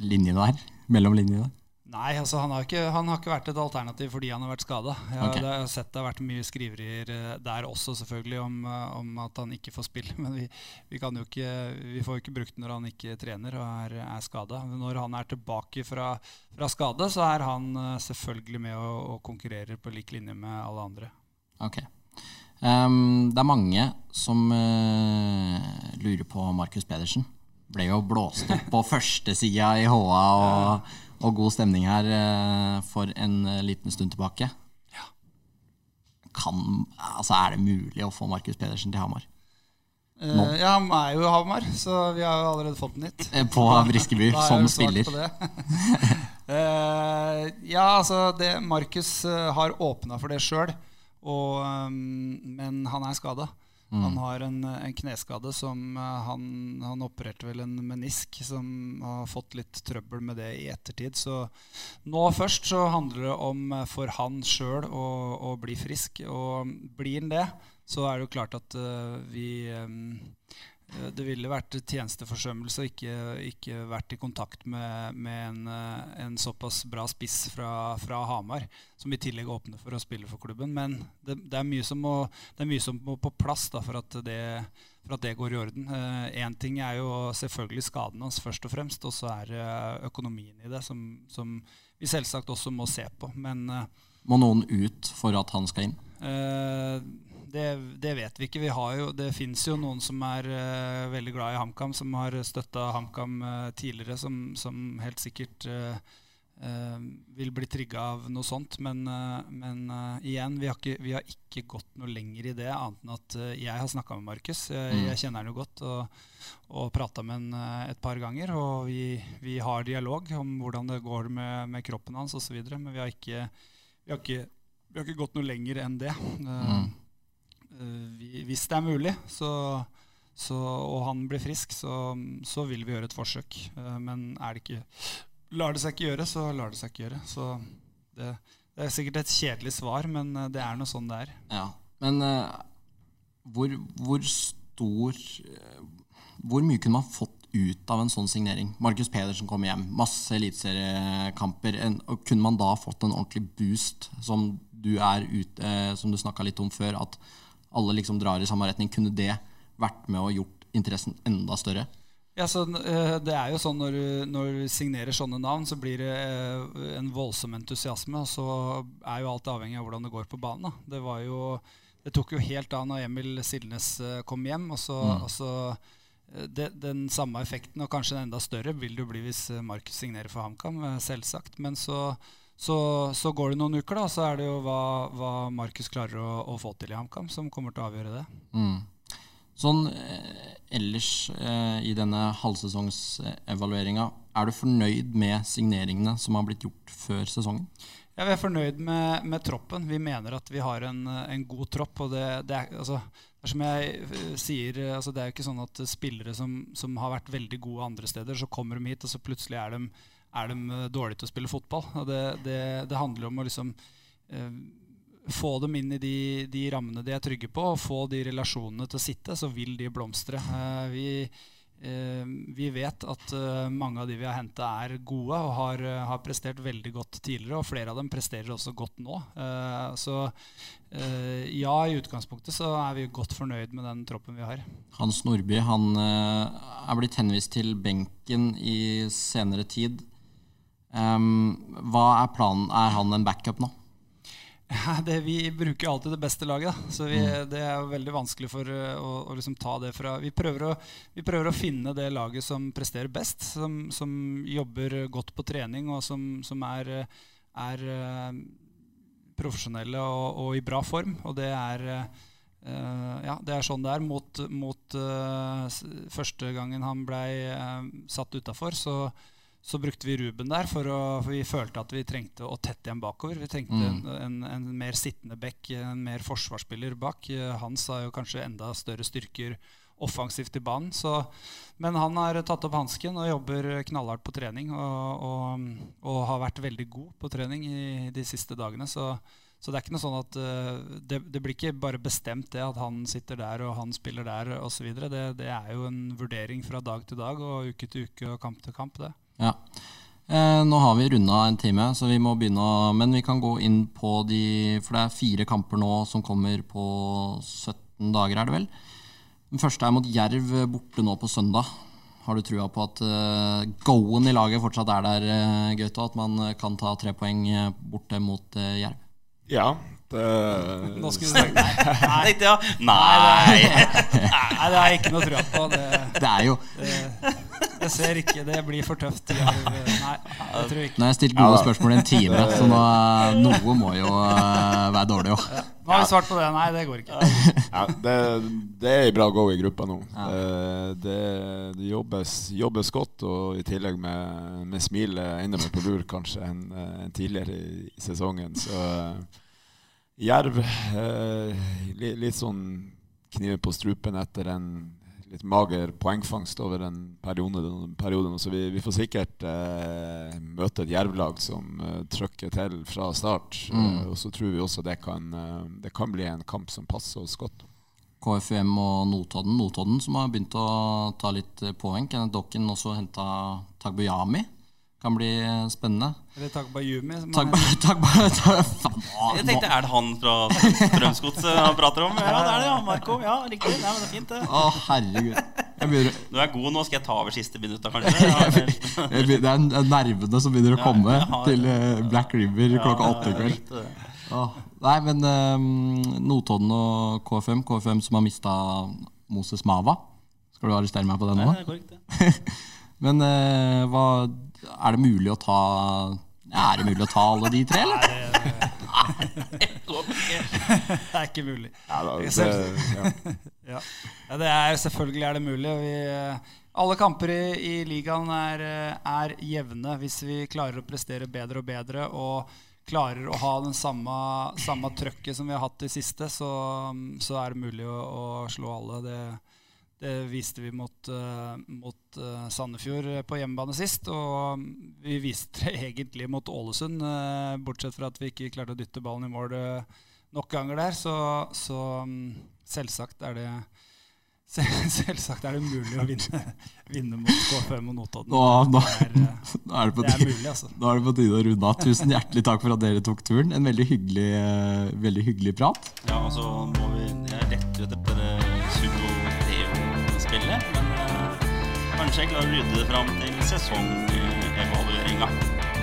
linjene der? Mellom linjene? Nei, altså han har, ikke, han har, ikke, vært et alternativ fordi han har vært skada. Jeg, okay. jeg, har sett det har vært mye skriverier eh, der også selvfølgelig om, eh, om, at han ikke får spille. Men vi, vi, ikke, vi får jo ikke brukt når han ikke trener og er, er skada. Når han er tilbake fra, fra, skade, så er han eh, selvfølgelig med og, og konkurrerer på lik linje med alle andre. Ok. Um, det er mange som uh, lurer på Markus Pedersen. Ble jo blåst opp på førstesida i HA. og og god stemning her eh, for en eh, liten stund tilbake. Ja. Kan, altså er det mulig å få Markus Pedersen til Hamar? Uh, ja, han er jo i Hamar, så vi har jo allerede fått den hit. På Briskeby, som spiller. ja, altså Markus har åpna for det sjøl, men han er skada. Mm. Han har en, en, kneskade som uh, han, han, opererte vel en menisk som har fått litt trøbbel med det i ettertid. Så nå først så handler det om uh, for han sjøl å, å, bli frisk. Og blir han det, så er det jo klart at uh, vi um, Eh, det ville vært tjenesteforsømmelse å ikke, ikke vært i kontakt med, med en, eh, en, såpass bra spiss fra, fra, Hamar, som i tillegg åpner for å spille for klubben. Men det, det, er, mye som må, det er mye som må på plass da, for, at det, for, at det, går i orden. Én eh, ting er jo selvfølgelig skaden hans, først og fremst, og så er det økonomien i det som, som, vi selvsagt også må se på. Men eh, Må noen ut for at han skal inn? Uh, det, det, vet vi ikke. Vi jo, det fins jo noen som er uh, veldig glad i HamKam, som har støtta HamKam uh, tidligere, som, som, helt sikkert uh, vil bli trigga av noe sånt. Men, men igjen, vi har, ikke, vi har, ikke, gått noe lenger i det, annet enn at jeg har snakka med Markus. Jeg, mm. jeg, kjenner han jo godt og, og prata med han et par ganger. Og vi, vi, har dialog om hvordan det går med, med kroppen hans osv. Men vi har, ikke, vi, har ikke, vi har ikke gått noe lenger enn det. Mm. Hvis det er mulig, så så, og han blir frisk, så, så, vil vi gjøre et forsøk. men er det ikke lar det seg ikke gjøre, så lar det seg ikke gjøre. Så det, det er sikkert et kjedelig svar, men eh, det er noe sånn det er. Ja, Men uh, hvor, hvor, stor Hvor mye kunne man fått ut av en sånn signering? Markus Pedersen kom hjem, masse eliteseriekamper. Kunne man da fått en ordentlig boost, som du er uh, du snakka litt om før, at alle liksom drar i samme retning? Kunne det vært med og gjort interessen enda større? Ja, så, uh, det er jo sånn når du, når du, signerer sånne navn, så blir det uh, en voldsom entusiasme. Og så er jo alt avhengig av hvordan det går på banen. Det, var jo, det tok jo helt av når Emil Silnes uh, kom hjem. Og så, mm. og så det, Den samme effekten, og kanskje enda større, vil det jo bli hvis Markus signerer for HamKam. selvsagt. Men så, så, så, går det noen uker, da, så er det jo hva, hva Markus klarer å, å, få til i HamKam, som kommer til å avgjøre det. Mm. Sånn eh, ellers eh, i denne halvsesongsevalueringa, er du fornøyd med signeringene som har blitt gjort før sesongen? Ja, Vi er fornøyd med, med troppen. Vi mener at vi har en, en god tropp. og det, det, er, altså, det, som jeg eh, sier, altså, det er jo ikke sånn at spillere som, som, har vært veldig gode andre steder, så kommer de hit, og så plutselig er de, er de eh, dårlige til å spille fotball. Og det, det handler om å liksom eh, få dem inn i de, de, rammene de er trygge på, og få de relasjonene til å sitte, så vil de blomstre. Eh, vi, eh, vi, vet at eh, mange av de vi har henta, er gode og har, har, prestert veldig godt tidligere. Og flere av dem presterer også godt nå. så ja, i utgangspunktet så er vi godt fornøyd med den troppen vi har. Hans Nordby han er blitt henvist til benken i senere tid. Hva er planen? Er han en backup nå? det, vi bruker alltid det beste laget. Så vi, mm. det er veldig vanskelig for uh, å, å liksom ta det fra vi prøver, å, vi prøver, å, finne det laget som presterer best, som, som jobber godt på trening, og som, som er, er uh, profesjonelle og, og, i bra form. Og det er, uh, ja, det er sånn det er. Mot, mot første gangen han blei satt utafor, så så brukte vi Ruben der, for, å, for, vi følte at vi trengte å tette igjen bakover. Vi trengte mm. en, en, en, mer sittende back, en mer forsvarsspiller bak. Hans har jo kanskje enda større styrker offensivt i banen. Så, men han har tatt opp hansken og jobber knallhardt på trening. Og, og, og, har vært veldig god på trening i de siste dagene. Så, så det er ikke noe sånn at uh, det, det, blir ikke bare bestemt det at han sitter der og han spiller der osv. Det, det er jo en vurdering fra dag til dag og uke til uke og kamp til kamp. det. Ja. Eh, nå har vi runda en time, så vi må begynne Men vi kan gå inn på de For det er fire kamper nå som kommer på 17 dager, er det vel? Den første er mot Jerv borte nå på søndag. Har du trua på at uh, go-en i laget fortsatt er der, uh, Gaute? At man kan ta tre poeng borte mot uh, Jerv? Ja, det Nå skulle du sagt nei. Nei. Nei. nei. det har jeg ikke noe trua på. Det, det er jo det, jeg ser ikke. Det blir for tøft. Nei, jeg tror ikke. Nå har jeg stilt gode spørsmål i en time, så nå, noe må jo uh, være dårlig òg. Ja. Nå har vi svart på det. Nei, det går ikke. Ja, det, det er bra go i gruppa nå. Eh, det, det jobbes, jobbes, godt, og i tillegg med, med smilet enda mer på lur kanskje enn en tidligere i, sesongen. Så Jerv uh, litt, sånn kniven på strupen etter en litt mager poengfangst over en periode. periode så vi, vi, får sikkert eh, møte et jervlag som eh, trykker til fra start. Mm. Eh, og så tror vi også det kan, eh, det kan bli en kamp som passer oss godt. KFUM og Notodden. Notodden som har begynt å ta litt eh, poeng. Kenneth Dokken også henta Tagbuyami kan bli spennende. Eller Tagbayumi. Tagba, tagba, jeg tenkte, Er det han fra Strømsgodset han prater om? Ja, det er det, ja. Marco. Ja, riktig. Nei, men det er fint, det. Å, herregud. Begynner... Du er god nå. Skal jeg ta over siste minuttet, kanskje? det er nervene som begynner å komme ja, har... til eh, Black River klokka åtte i kveld. Oh, nei, men um, Notodden og KFM, KFM som har mista Moses Mava. Skal du arrestere meg på det nå? Nei, det er korrekt, det. men uh, hva er det mulig å ta Er det mulig å ta alle de tre, eller? Det er ikke mulig. Ja, da, det, ja. Ja. Ja, det er, selvfølgelig er det mulig. Vi, eh, alle kamper i, i ligaen er, eh, er jevne hvis vi klarer å prestere bedre og bedre. Og klarer å ha den samme, samme trøkket som vi har hatt i siste, så, så er det mulig å, å slå alle. Det, det viste vi mot, eh, mot eh, Sandefjord på hjemmebane sist. Og vi viste det egentlig mot Ålesund, eh, bortsett fra at vi ikke klarte å dytte ballen i mål eh, nok ganger der. Så, så mm, selvsagt er det Sel- Selvsagt er det mulig å vinne, vinne mot KFM og Notodden. Nå, Det er, eh, nå er det på det er tide. mulig, altså. Da er det på tide å runde av. Tusen hjertelig takk for at dere tok turen. En veldig hyggelig, eh, veldig hyggelig prat. Ja, og så må vi Jeg ut etter det Sumo-Theo-spillet. Men eh, kanskje jeg klarer å rydde det fram til sesongevalueringa.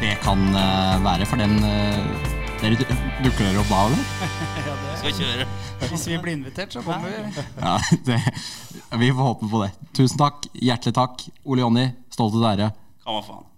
Det kan eh, være, for den eh, Dere dukker opp da, eller? Ja, det, Skal kjøre. hvis vi blir invitert, så kommer vi. Ja, det, vi får håpe på det. Tusen takk. Hjertelig takk. Ole Jonny, stolt til dere. Hva faen.